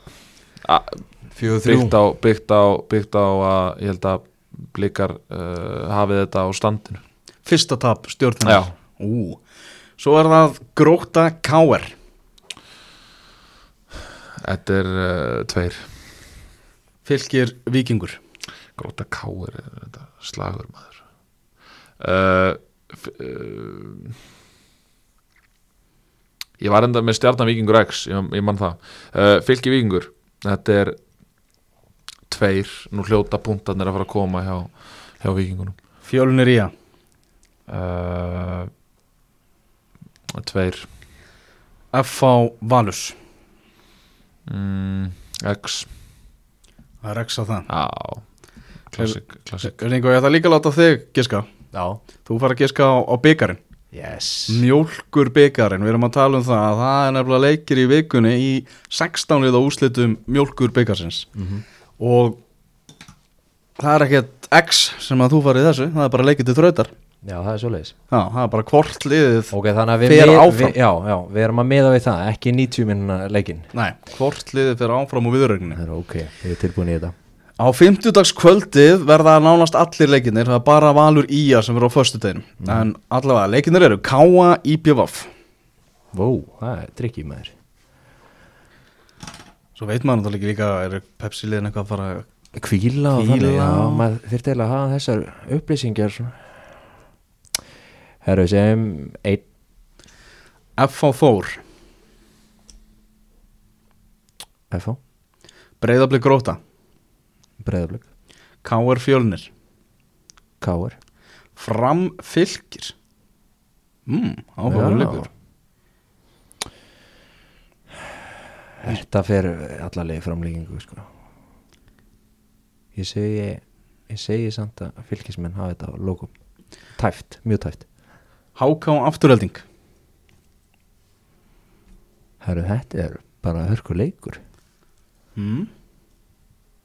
byggt á, byggt á, byggt á að ég held að blikar uh, hafið þetta á standinu. Fyrsta tap stjórnum. Svo er það Gróta Káer Þetta er uh, tveir. Fylgir Víkingur. Gróta er þetta slagur maður. Uh, uh, Ég var enda með stjarnan Víkingur X ég, ég mann það. Uh, Fylki Víkingur Þetta er tveir Nú hljóta punktarnir að fara að koma hjá, hjá Víkingunum. Fjölnir Ía uh, Tveir. F.A. Valus. Mm, X. Það er ekki á það. Já Klassik, klassik. Ringo, ég ætla líka að láta þig giska. Já. Þú fara að giska á, á byggarinn yes. Mjólkur byggarinn, við erum að tala um það að það er nefnilega leikir í vikunni í 16 liða úslitum mjólkur byggarsins og það er ekkert X sem að þú farið þessu, það er bara leikir til þrautar. Já það er svo leiðis Já, það er bara hvort liðið ok þannig að við, Fer við, áfram. við, já, já, við erum að miða við það ekki 90 minna leikin Nei, hvort liðið fyrir áfram og viðrögninni það er ok, við erum tilbúin í þetta. Á fimmtudagskvöldið verða nánast allir leikinnir, það er bara Valur Ía sem verður á föstudeginum. En allavega, leikinnir eru Káa IPVF. Vó, það er tricky maður Svo veit maður náttúrulega líka, eru Pepsi-liðin eitthvað að fara Kvíla og þannig, já, maður þyrfti eiginlega að hafa þessar upplýsingar. Herru, sem einn FH Þór, FH, Breiðablik Gróta, Breiðablögg, KR Fjölnir, Káar Fram Fylkir. Mm, áhugaður leikur. Þetta fer allarlega framlíkingu sko. Ég segi ég segi samt að fylgismenn hafa þetta á lókum Tæft, mjög tæft HK Afturhelding. Herru, þetta er bara hörku leikur Mm.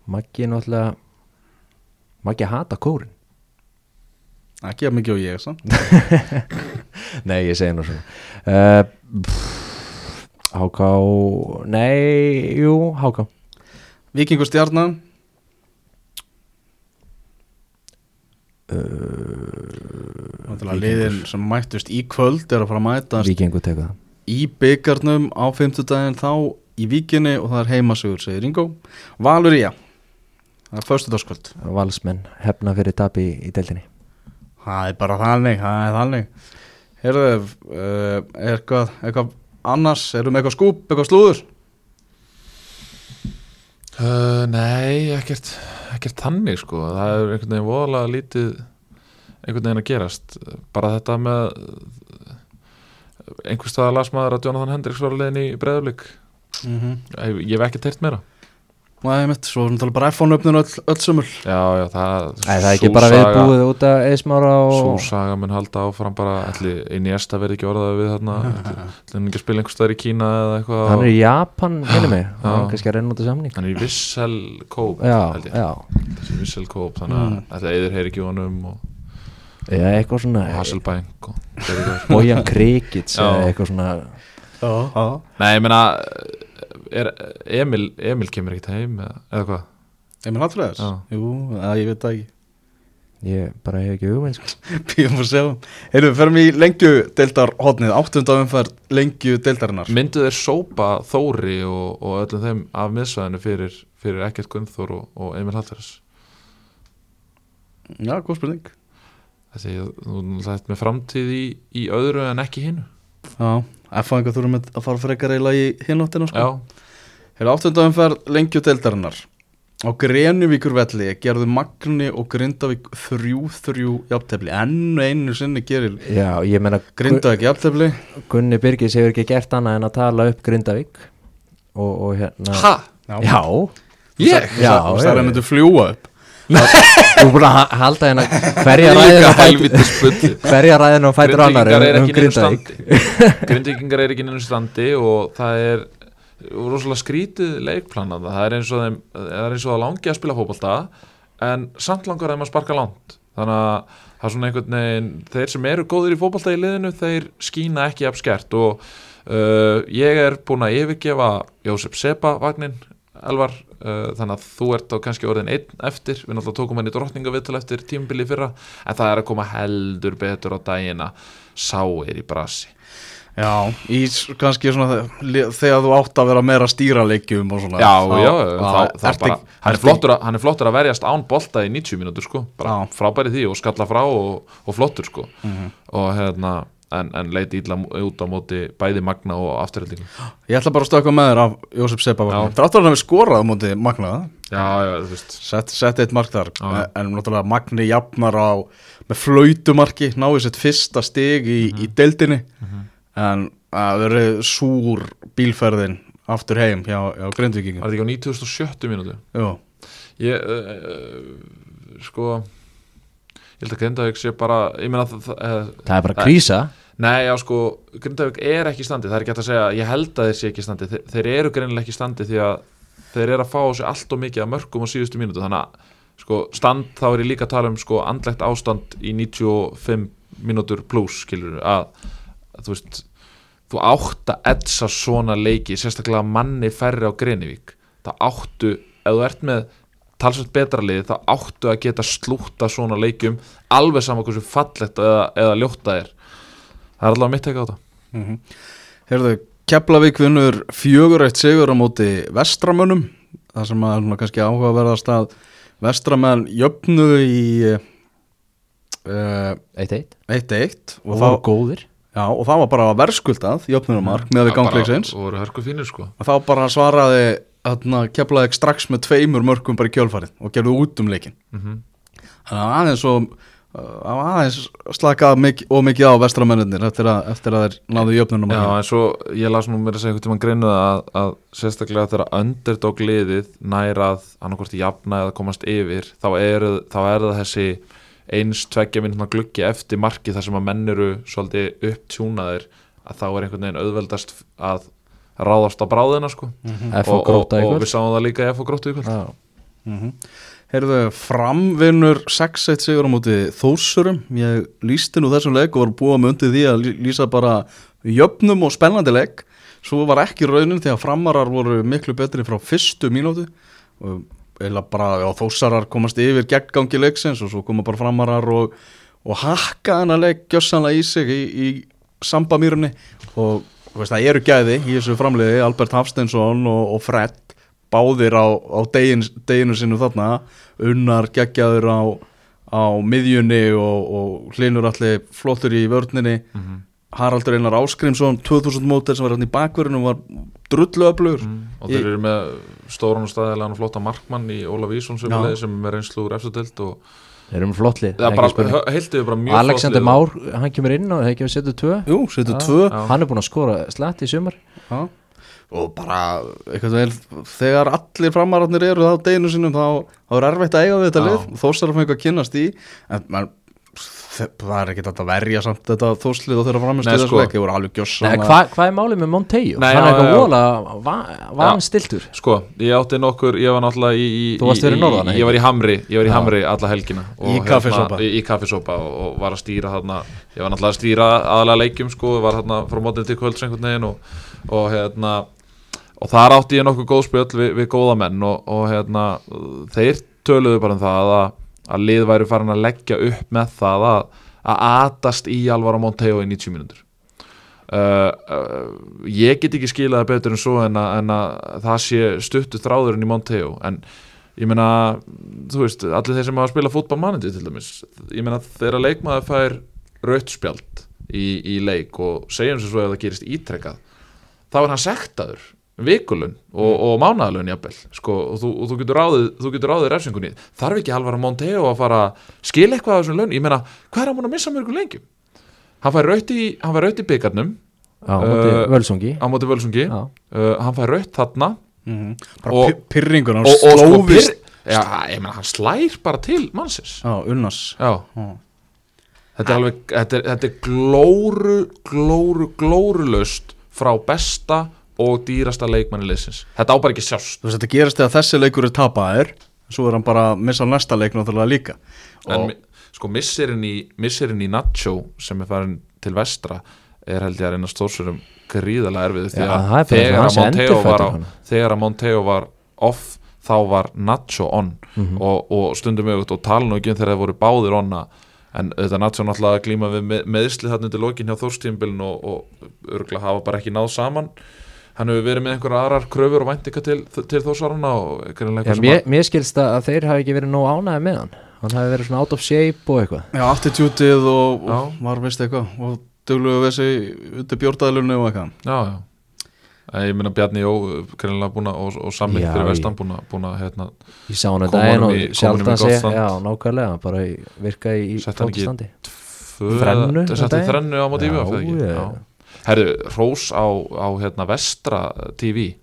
Maggi er náttúrulega Maggi hata kórin Ekki að mikið og ég. [LAUGHS] Nei, ég segi svona uh, Háká Nei, jú, Háká Víkingur Stjarnan, uh, liðin sem mættust í kvöld er að fara að mætast Víkingu teka það í byggarnum á fimmtudaginn þá í víkinni og það er heimasugur, segir Ingo. Valur Ía, það er föstudagskvöld. Valsmenn hefna fyrir tap í, í deildinni Það er bara þannig, það er þannig. Herðu, er eitthvað, eitthvað annars, erum við eitthvað skúp, eitthvað slúður? Uh, nei, ekkert, ekkert þannig sko það er einhvern veginn voðalega lítið einhvern veginn að gerast bara þetta með einhvers staðar las maður að Jonathan Hendricks var leiðin í breðulik Mm -hmm. ég, ég hef ekki teirt meira Nei, mitt, svo er náttúrulega bara iPhone-öfninu öll, öll sömul. já, já, það Æ, það er ekki bara viðbúið út af eismára svo og saga mun halda áfram bara allir í nýjasta verði ekki orðað við þarna ætli hann ekki að spila einhvers staðar í Kína eða eitthvað hann er í Japan, minni mig hann er kannski að reyna út af samning hann er í Vissel Kóp Já, já, Þessi Vissel Kóp þannig að Mm. þetta eður heyri ekki honum og, já, eitthvað svona og Hasselbank. Bojan Krikits eitthvað svona Já, já. Er, Emil, Emil kemur ekkert heim eða, eða hvað? Emil Hallfræðars? Já. Jú, að ég veit það ekki. ég bara hef ekki hugmynd sko. [LAUGHS] Býðum að sjá. Heyrðu, við ferum í lengju deildar hotnið, áttunda umferð lengju deildarinnar. Myndu þeir sópa Þóri og, og öllum þeim af miðsvæðinu fyrir, fyrir ekkert Gunnþór og, og Emil Hallfærs Já, góð spurning. Þessi, þú lætt með framtíð í, í öðru en ekki hinu Já, F-fæðingar þurfum að fara frekar eiginlega í hináttina, sko. Já, Heyrðu, áttunda umferð lengju deildarinnar. Á Grenuvíkur velli gerðu Magni og Grindavík þrjú þrjú jafntefli. Enn einu sinni gerir já, ég meina Grindavík jafntefli. Gunni Birgis hefur ekki gert annað en að tala upp Grindavík og, og hérna ha? já, Ég? Já, Það er já. að myndu fljúa upp. þú búin að ha- halda hérna hverja ræðin á fætur annar um neinu Grindavík standi Grindvíkingar er ekki í neinu standi og það er rosalega skrítið leikplana það er eins og þeim það er eins og það langi að spila fótbolta en samt langar þeim að sparka langt. Þannig að það er svona einhvern veginn þeir sem eru góðir í fótbolta í liðinu þeir skína ekki af skert. Og uh, ég er búin að yfirgefa Jósef Sepa vagnin Elvar, uh, þannig að þú ert á kannski orðin einn eftir, við náttúrulega tókum hann í drottningavitul eftir tímabili í fyrra en það er að koma heldur betur á dagina sá er í brasi Já, í kannski svona þegar þú átt að vera meira stýraleikjum og svona. Já, þá- já, þá þá, þá ertu bara, ekki- hann, er flottur að, hann er flottur að verjast án bolta í 90 mínútur sko, bara Já. frábæri því og skalla frá og, og flottur sko. Mhm. og hérna, en, en leiti ítla út á móti bæði Magna og afturhaldingum Ég ætla bara að stöka með þér af Jósef Sepa Já. Þráttur hann hefur skorað á móti Magnaða já, já, þú veist. Sett, sett eitt mark þar. Já. en, náttúrulega Magni jafnar á með flautumarki, náðu sitt fyrsta stig í, Mhm. í deildinni en að verið súr bílferðin aftur heim hjá, hjá Grindvíkingum. Var þetta ekki á 9070 mínútu? Jú, ég, uh, sko ég held að Grindavík sé bara ég meina það, það, uh, það er bara krísa. Nei, já sko, Grindavík er ekki í standi. Það er ekki hægt að segja, ég held að þeir sé ekki í standi. Þeir, þeir eru greinilega ekki í standi því að þeir eru að fá sig allt og mikið að mörgum á síðustu mínútu, þannig að sko, stand þá er ég líka að tala um sko, andlegt ástand í 95 mínútur pluss, skilur að, að þú veist þú átt að etsa svona leiki sérstaklega manni færri á Grenivík það áttu, ef þú ert með talsveit betra lið þá áttu að geta slúta svona leikjum alveg sama hversu fallegt eða, eða ljóta er. Það er allavega mitt ekki á þetta. Mm Heyrðu, Keflavík vinnur fjögur eitt sigur á móti vestramönnum það sem að svona, kannski áhugaverðast að vestramenn jöfnuðu í uh, 1-1 1-1 og, og þá- góðir já, og það var bara verðskuldað jöfnunumark með við gangleiksins. og voru hörku fínir sko. Og þá bara svaraði þarna, Keflavík strax með tveimur mörkum bara í kjölfarið og gerðu út um leikin mm þannig að aðeins og uh, aðeins slakað mik og mikið á vestramennir eftir að, eftir að þeir náðu jöfnunum Já, en svo ég las nú mér að segja einhvern tímann greinu að, að sérstaklega þegar underdog liðið nær að annarkvort jafna eða komast yfir þá er, þá er það þessi eins tveggja minnum gluggi eftir marki þar sem að menn eru svolítið upptjúnaðir að þá er einhvern veginn auðveldast að ráðast á bráðina sko. F og, og og, og við sáum það líka í F og gróta ykkur Já. Mm Heyrðu, framvinnur 6-1 sigur á móti þósurum ég lísti nú þessum leik og var búið með undir því að lýsa bara jöfnum og spennandi leik. Svo var ekki raunin því að framarar voru miklu betri frá fyrstu mínútu. Og eða bara þósarar komast yfir gegngangi leiksins og svo koma bara framarar og, og hakka hennar leik gjössanlega í sig í, í sambamýrunni og veist, það eru gæði í þessu framliði Albert Hafsteinsson og, og Fred báðir á, á degin, deginu sinu þarna unnar geggjaður á, á miðjunni og, og hlinur allir flottur í vörninni Mhm. Haraldur Einar Áskrimsson 2000 mótel sem var hann í bakverðinu var drullu öflugur mm. og þeir eru með stóran og staðilegan og flotta markmann í Ólaf Ísson sem, sem er með reynslu úr eftirdelt og Þeir eru með flott lið það ekki bara, spurning. heiltið bara mjög Alexander. Már, hann kemur inn og hefði að setja tvö Jú, setur Já. tvö Já. Hann er búin að skora slætt í sumar Já. og bara eitthvað vel, þegar allir framararnir eru á deginu sinum þá, þá er erfitt að eiga við þetta Já. lið þósar að fengi að kynnast í en man, það er ekki þetta að verja samt þetta þóslið og þeirra framist Nei, í þessu sko. leik ég voru alveg Nei, gjössan hvað hva er málið með Montejo? Nei, hann er eitthvað vola va- vanstiltur Sko, ég átti nokkur, ég var náttúrulega í, í Þú varst í- norðan, í- ekki? Ég var í Hamri, ég var. Hamri alla helgina og Í kaffisopa. Í, í kaffisopa og, og var að stýra þarna Ég var náttúrulega að stýra aðalega leikjum sko, var þarna frá mótið til kvölds einhvern veginn og, og hérna og þar átti ég nokkuð góð spjöll við, við góða menn og, og hérna þeir töluðu bara um það að, að lið væri farin að leggja upp með það að, að atast í Alvaro Monteo í 90 mínútur. Uh, uh, ég get ekki skilað það betur en svo en að, en að það sé stuttu þráðurinn í Monteo en ég meina, þú veist allir þeir sem hafa að spila fútbolmannandi til dæmis ég meina þegar leikmaður fær rautspjald í, í leik og segjum sem svo ef það gerist ítrekkað þá er hann sektaður vikulun og, og mánaðalun jafnvel sko, og, þú, og þú getur ráðið, þú getur ráðið refsingunni. Þarf ekki alvara Monteo að fara að skila eitthvað af þessum laun, ég meina hvað er hann búin að missa mörgum leikjum hann fær raut í, hann fær raut í byggarnum á móti Uh, Völsungi. á móti völsungi. Uh, hann fær raut þarna. Mhm. bara Og- og, og, og sko pyr, já, ég meina, hann slær bara til mannsins. Já, unnars. Já, Já. þetta er alveg þetta er, þetta er glóru, glóru, glórulaust frá besta og dýrasta leikmanni liðsins. Þetta á bara ekki sjást. Þú veist þetta gerist þegar þessi leikur er tapaðir svo er hann bara að missa næsta leik náttúrulega líka. En og, sko missirinn í, missirinn í Nacho sem er farin til vestra er held ég að reyna stóðsurum gríðalega erfið því að er bara þegar Monteo var þegar að Monteo var off þá var Nacho on. Mhm. og, og stundum auðvitað og tala nú ekki um þegar það voru báðir onna en þetta Nacho náttúrulega að glíma við með, meðsli þarna til lokin hjá Þórstímbilin og, og örgulega hafa bara ekki náð saman hann hefur verið með einhverja aðrar kröfur og væntinga til, til Þórsarana og Já, greinilega eitthvað sem mér, mér skilst að að þeir hafi ekki verið nóg ánæði með hann. Hann hafi verið svona out of shape og eitthvað. Já, attitútið og, Já. og var veist eitthvað og dugluðu við þessi undir bjórdaðlunni og eitthvað. Já, já. Ég meina Bjarni Jó, greinilega búin að og, og Sammi Já, fyrir vestan búin að, búin að hérna, ég sá hann þetta einn og í- í gott sé stand. já, nákvæmlega, bara í, virka í, í Sett hann ekki- fótstandi tvö- Þrennu, á móti Herru, Rós á, á hérna, Vestra TV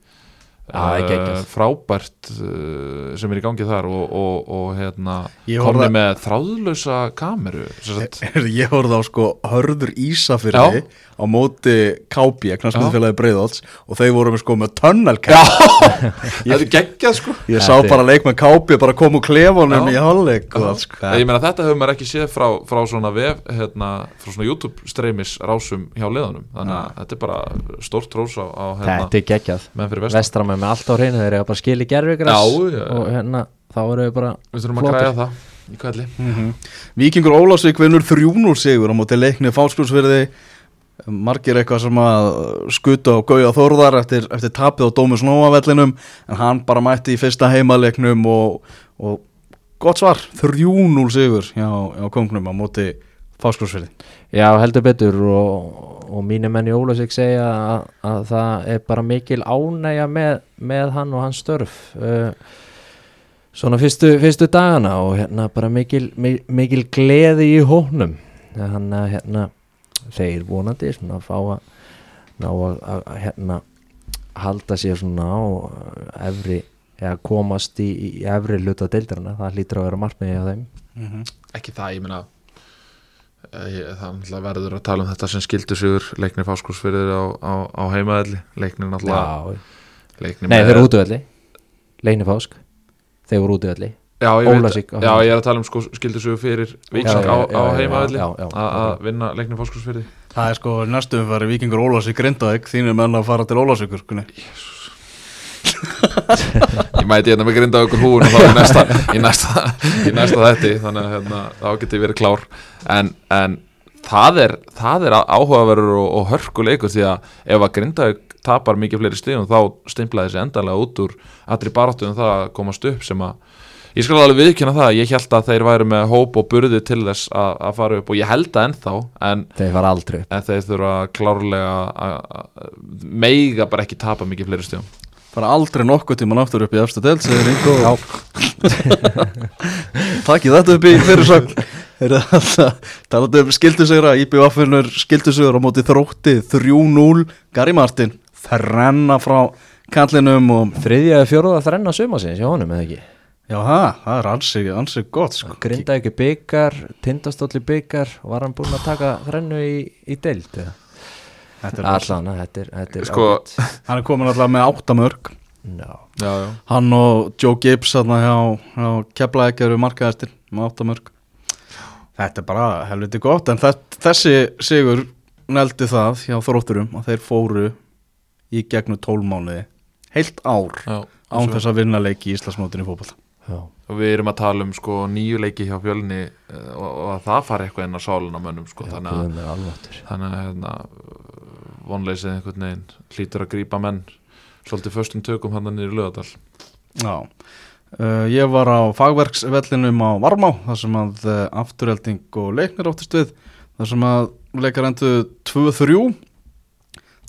Eh, frábært uh, sem er í gangi þar og, og, og hérna Ég komni með þráðlösa kameru sem sagt, ég horfði á sko hörður Ísafyrði Já. á móti KB, knastmiðfélagi Breiðolts og þeir voru með sko með tunnelkæm [LAUGHS] er geggjað sko. Ég sá er- bara leik með KB bara koma úr klefunum í allt sko. Ég meina þetta hefur maður ekki séð frá, frá svona vef, hérna, frá svona YouTube streymis rásum hjá liðanum þannig að þetta er bara stórt rós á, á hérna, þetta er geggjað. menn fyrir vestan vestramenn með allt á hreinu þeir eru bara skil í gerfikras Já, já, já. og hérna þá erum við bara Við þurfum að græja það í kvelli Víkingur Ólafsvík vinnur 3-0 sigur á móti leikni fáskjúsverði margir eitthvað sem að skuta og gauja þórðar eftir, eftir tapið á Dómus Nóavellinum en hann bara mætti í fyrsta heimaleiknum og, og gott svar 3-0 sigur hjá, hjá kongnum á móti fáskjúsverði Já, heldur betur og, og mínu menn í Ólasík segja að, að það er bara mikil ánægja með, með hann og hans störf uh, svona fyrstu, fyrstu dagana og hérna bara mikil, mi- mikil gleði í hóknum þannig að hérna þeir vonandi svona að fá að ná að, að, hérna halda sér svona á efri eða komast í, í efri hluta deildarana, það hlýtur að vera markmiði á þeim. Ekki það, ég meina ég- Það er náttúrulega verður að tala um þetta sem skildur sigur leiknir fáskúsfyrir á, á, á heimaðalli leiknir náttúrulega leiknir Nei, með- þeir eru útvöldi Leini Fásk. Þeir voru útvöldi Já, ég, veit, já, ég er að tala um sko, skildur sigur fyrir Víking Já, á, á heimaðalli að vinna leiknir fáskúsfyrir Það er sko næstum fyrir Víkingur Ólafsvík Grindavík. Þínir menn að fara til Ólafsvíkur kunni. [LAUGHS] Ég mæti hérna með grinda okkur húin og þá í næsta, í næsta, í næsta þetti þannig að hérna, þá geti ég verið klár en, en það er það er áhugaverður og, og hörkuleikur því að ef að Grindavík tapar mikið fleiri stíðum þá stimplaði þessi endanlega út úr allri baráttu um það að komast upp sem að ég skal alveg viðkynna það, ég held að þeir væri með hóp og burði til þess að, að fara upp og ég held það ennþá en, Þeir fara aldrei upp. en þeir þurfa klárlega að, að, meiga bara ekki tapa mikið fleiri stíðum Fara aldrei nokkuð tíma náttur upp í efstu del segir Ingo. [LAUGHS] Takk þetta upp í fyrirsögn Er [LAUGHS] það talandi um skildusegra IBF-unur skildusegra á móti þrótti 3-0 Gary Martin þrenna frá kallinum og Þriðja eða fjóruða þrenna sumasins hjá honum eða ekki? Já það, það er ansi, ansi gott sko. Grinda ekki byggar, tindastóli byggar Var hann búinn að taka þrennu í, í deild er Allan, þetta er, þetta er Sko. [LAUGHS] Hann er komin alltaf með áttamörk Já, já, já. Hann og Joe Gibbs þarna hjá, hjá Keflavík eru markaðastir með áttamörk Þetta er bara helviti gott en þess, þessi sigur neldi það hjá þrótturum að þeir fóru í gegnum tólmánuði heilt ár Já, án þess að vinna leiki í Íslandsmótinu í fótball já, og við erum að tala um sko nýju leiki hjá fjölni eh, og, og að það fari eitthvað inn á sálun á mönnum sko, já, þannig að, þannig að hérna, vonleysið einhvern veginn hlýtur að grípa menn svolítið föstum tökum hann niður í lögadal Já uh, Ég var á fagverksvellinum á Varmá þar sem að uh, afturhelding og leiknir áttist við þar sem að leikar endu 2-3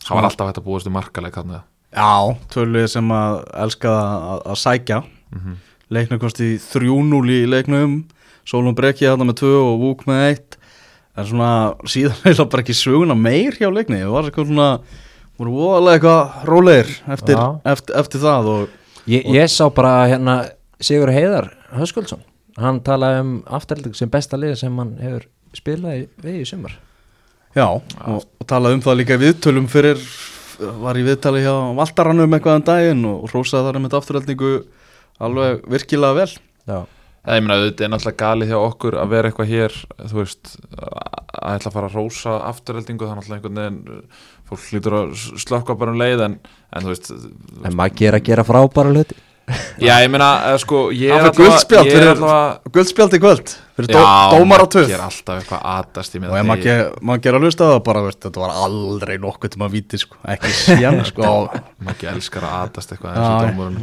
það var alltaf hægt að búast í markaleik hann Já, tölvið sem að elskaða að, að sækja. Mhm. leiknum kosti 3-0 í leiknum Solon Brekki þarna með 2 og Vúk með 1 en svona síðan er bara ekki söguna meir hjá leikni það var svona voru voðalega eitthvað rólegir eftir, eftir, eftir það og Ég, ég sá bara hérna Sigur Heiðar Höskuldsson. Hann talaði um afturhalding sem besta liða sem hann hefur spilað í, við í sumar. Já, og, og talaði um það líka viðtölum fyrir, var í viðtali hjá Valtaranum eitthvað um daginn og rósaði þar um þetta afturhaldningu alveg virkilega vel. Já, eða ég meina þetta er náttúrulega galið hjá okkur að vera eitthvað hér þú veist að ætla að fara að rósa afturheldingu þannig að einhvern veginn fólk hlýtur að slökka bara um leið en, en þú veist en maður gera að gera frábæra hluti já ég meina eh, sko ég er fékk guldspjald ég er í kvöld, fyrir dó, Já, dómar á maður töð. ger alltaf eitthvað aðast í Og ef maður ge- maður ger að hlusta það bara, veist, þetta var aldrei nokkuð til maður víti, sko, ekki síðan, sko. maður ekki elskar að aðast eitthvað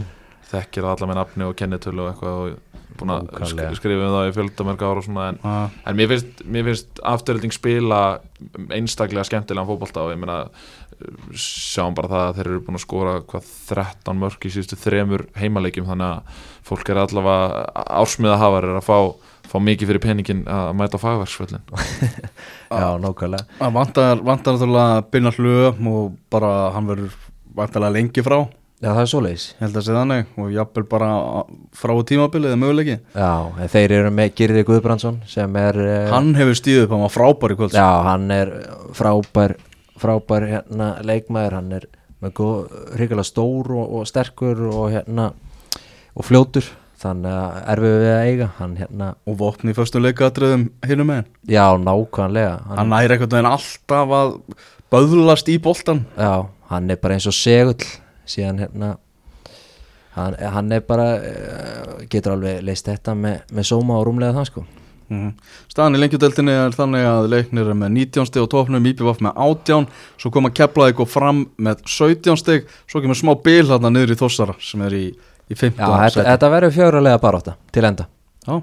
þekkir alla með nafni og kennitölu og eitthvað og búin að skrifa um það í fjöldamörg ára og svona en, að, en mér finnst, mér finnst afturölding spila einstaklega skemmtilegan fótbolta og ég meina sjáum bara það að þeir eru búin að skora hvað 13 mörg í síðustu þremur heimaleikjum þannig að fólk er allavega ársmiða hafar er að fá, fá mikið fyrir peningin að mæta á fagverksföllin. [LAUGHS] Já, nákvæmlega. Að vantar, vantar náttúrulega að byrja hlöðum og bara hann verður vantarlega lengi frá, Já, það er svoleiðis. Ég held að sé þannig, og jafnvel bara frá tímabilið eða möguleiki. Já, en þeir eru með Girði Guðbrandsson sem er eh, Hann hefur stíðið upp, hann var frábær í kvöld. Já, hann er frábær frábær hérna leikmaður. Hann er með góð, hrikalega stór og, og sterkur og hérna og fljótur. Þannig að erfið við að eiga hann hérna, og vopni í föstu leikatriðum hinum megin. Já nákvæmlega. Hann, hann næri einhvern veginn alltaf að böðlast í boltan já, hann er bara eins og segull síðan hérna hann, hann er bara uh, getur alveg leist þetta með, með sóma og rúmlega það sko. Mm. Staðan í lengjudeldinni er þannig að leiknir er með 19 steg og topnum IPVF með 18 svo koma Keflavík og fram með 17 steg, svo kemur smá bil þarna niður í Þossara sem er í, í 15 Já, þetta, þetta verður fjörulega barátta til enda. Já,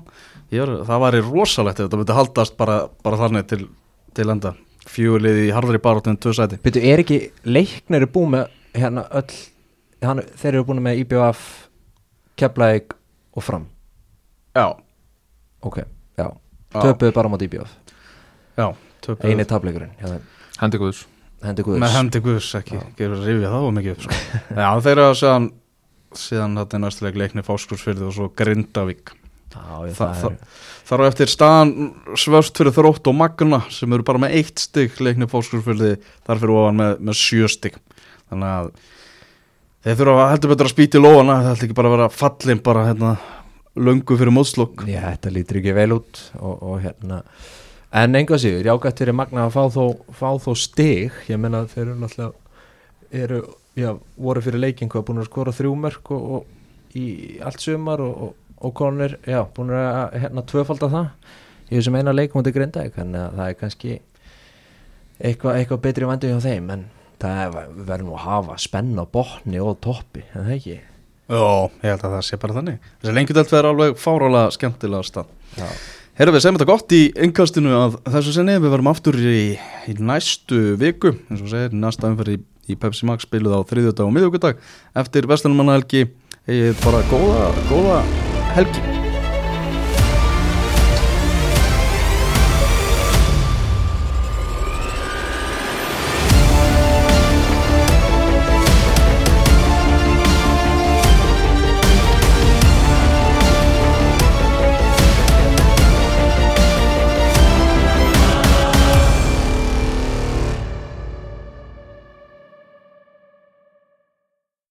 var, það væri rosalegt þetta myndi haldast bara, bara þannig til, til enda. Fjögulið í harðri baráttinu tvö sæti. Byrju, er ekki leiknir er búið með hérna öll hann, þeir eru búin með IBF Keflavík og fram. Já, ok, já, töpuðu bara mát IBF já, töpuðu. Eini tableikurinn, já, Hendi Guðs. Hendi guðus með hendi guðs ekki, gefur að rifja það og mikið upp sko. Já, þeir eru að síðan síðan þetta er næstuleik leiknir Fáskursfyrði og svo Grindavík. Já, ég, Þa, það það, er, þar á eftir staðan svörst fyrir þrótt og magna sem eru bara með eitt stygg leiknir Fáskursfyrði þar fyrir ofan með, með sjö stygg þannig að þeir þurfa að heldur betur að spýta í lóana það ætla ekki bara að vera fallin bara hérna löngu fyrir mótslokk já, þetta lítur ekki vel út og, og hérna. En enga síður, jágætt fyrir Magna að fá þó, fá þó stig. Ég menna þeir eru náttúrulega eru, já, voru fyrir leikingu að búin að skora þrjú mörg og, og í allt sumar og, konur, já, búin að hérna tvöfalda það í þessum eina leikum út í Grindavík, þannig að það er kannski eitthvað eitthva betri vandu hjá þeim, en það er- verður nú að hafa spenna á botni og toppi, en það ekki? Já, ég held að það sé bara þannig. Þessi lengjudelt verður alveg fárálega skemmtilega stað Herra við segjum þetta gott í innkastinu að þessu sinni. Við verum aftur í, í næstu viku. Eins og segir næsta umferð í, í Pepsi Max spiluð á þriðjudag og miðugudag eftir vestlunumannhelgi eigið bara góða, góða helgi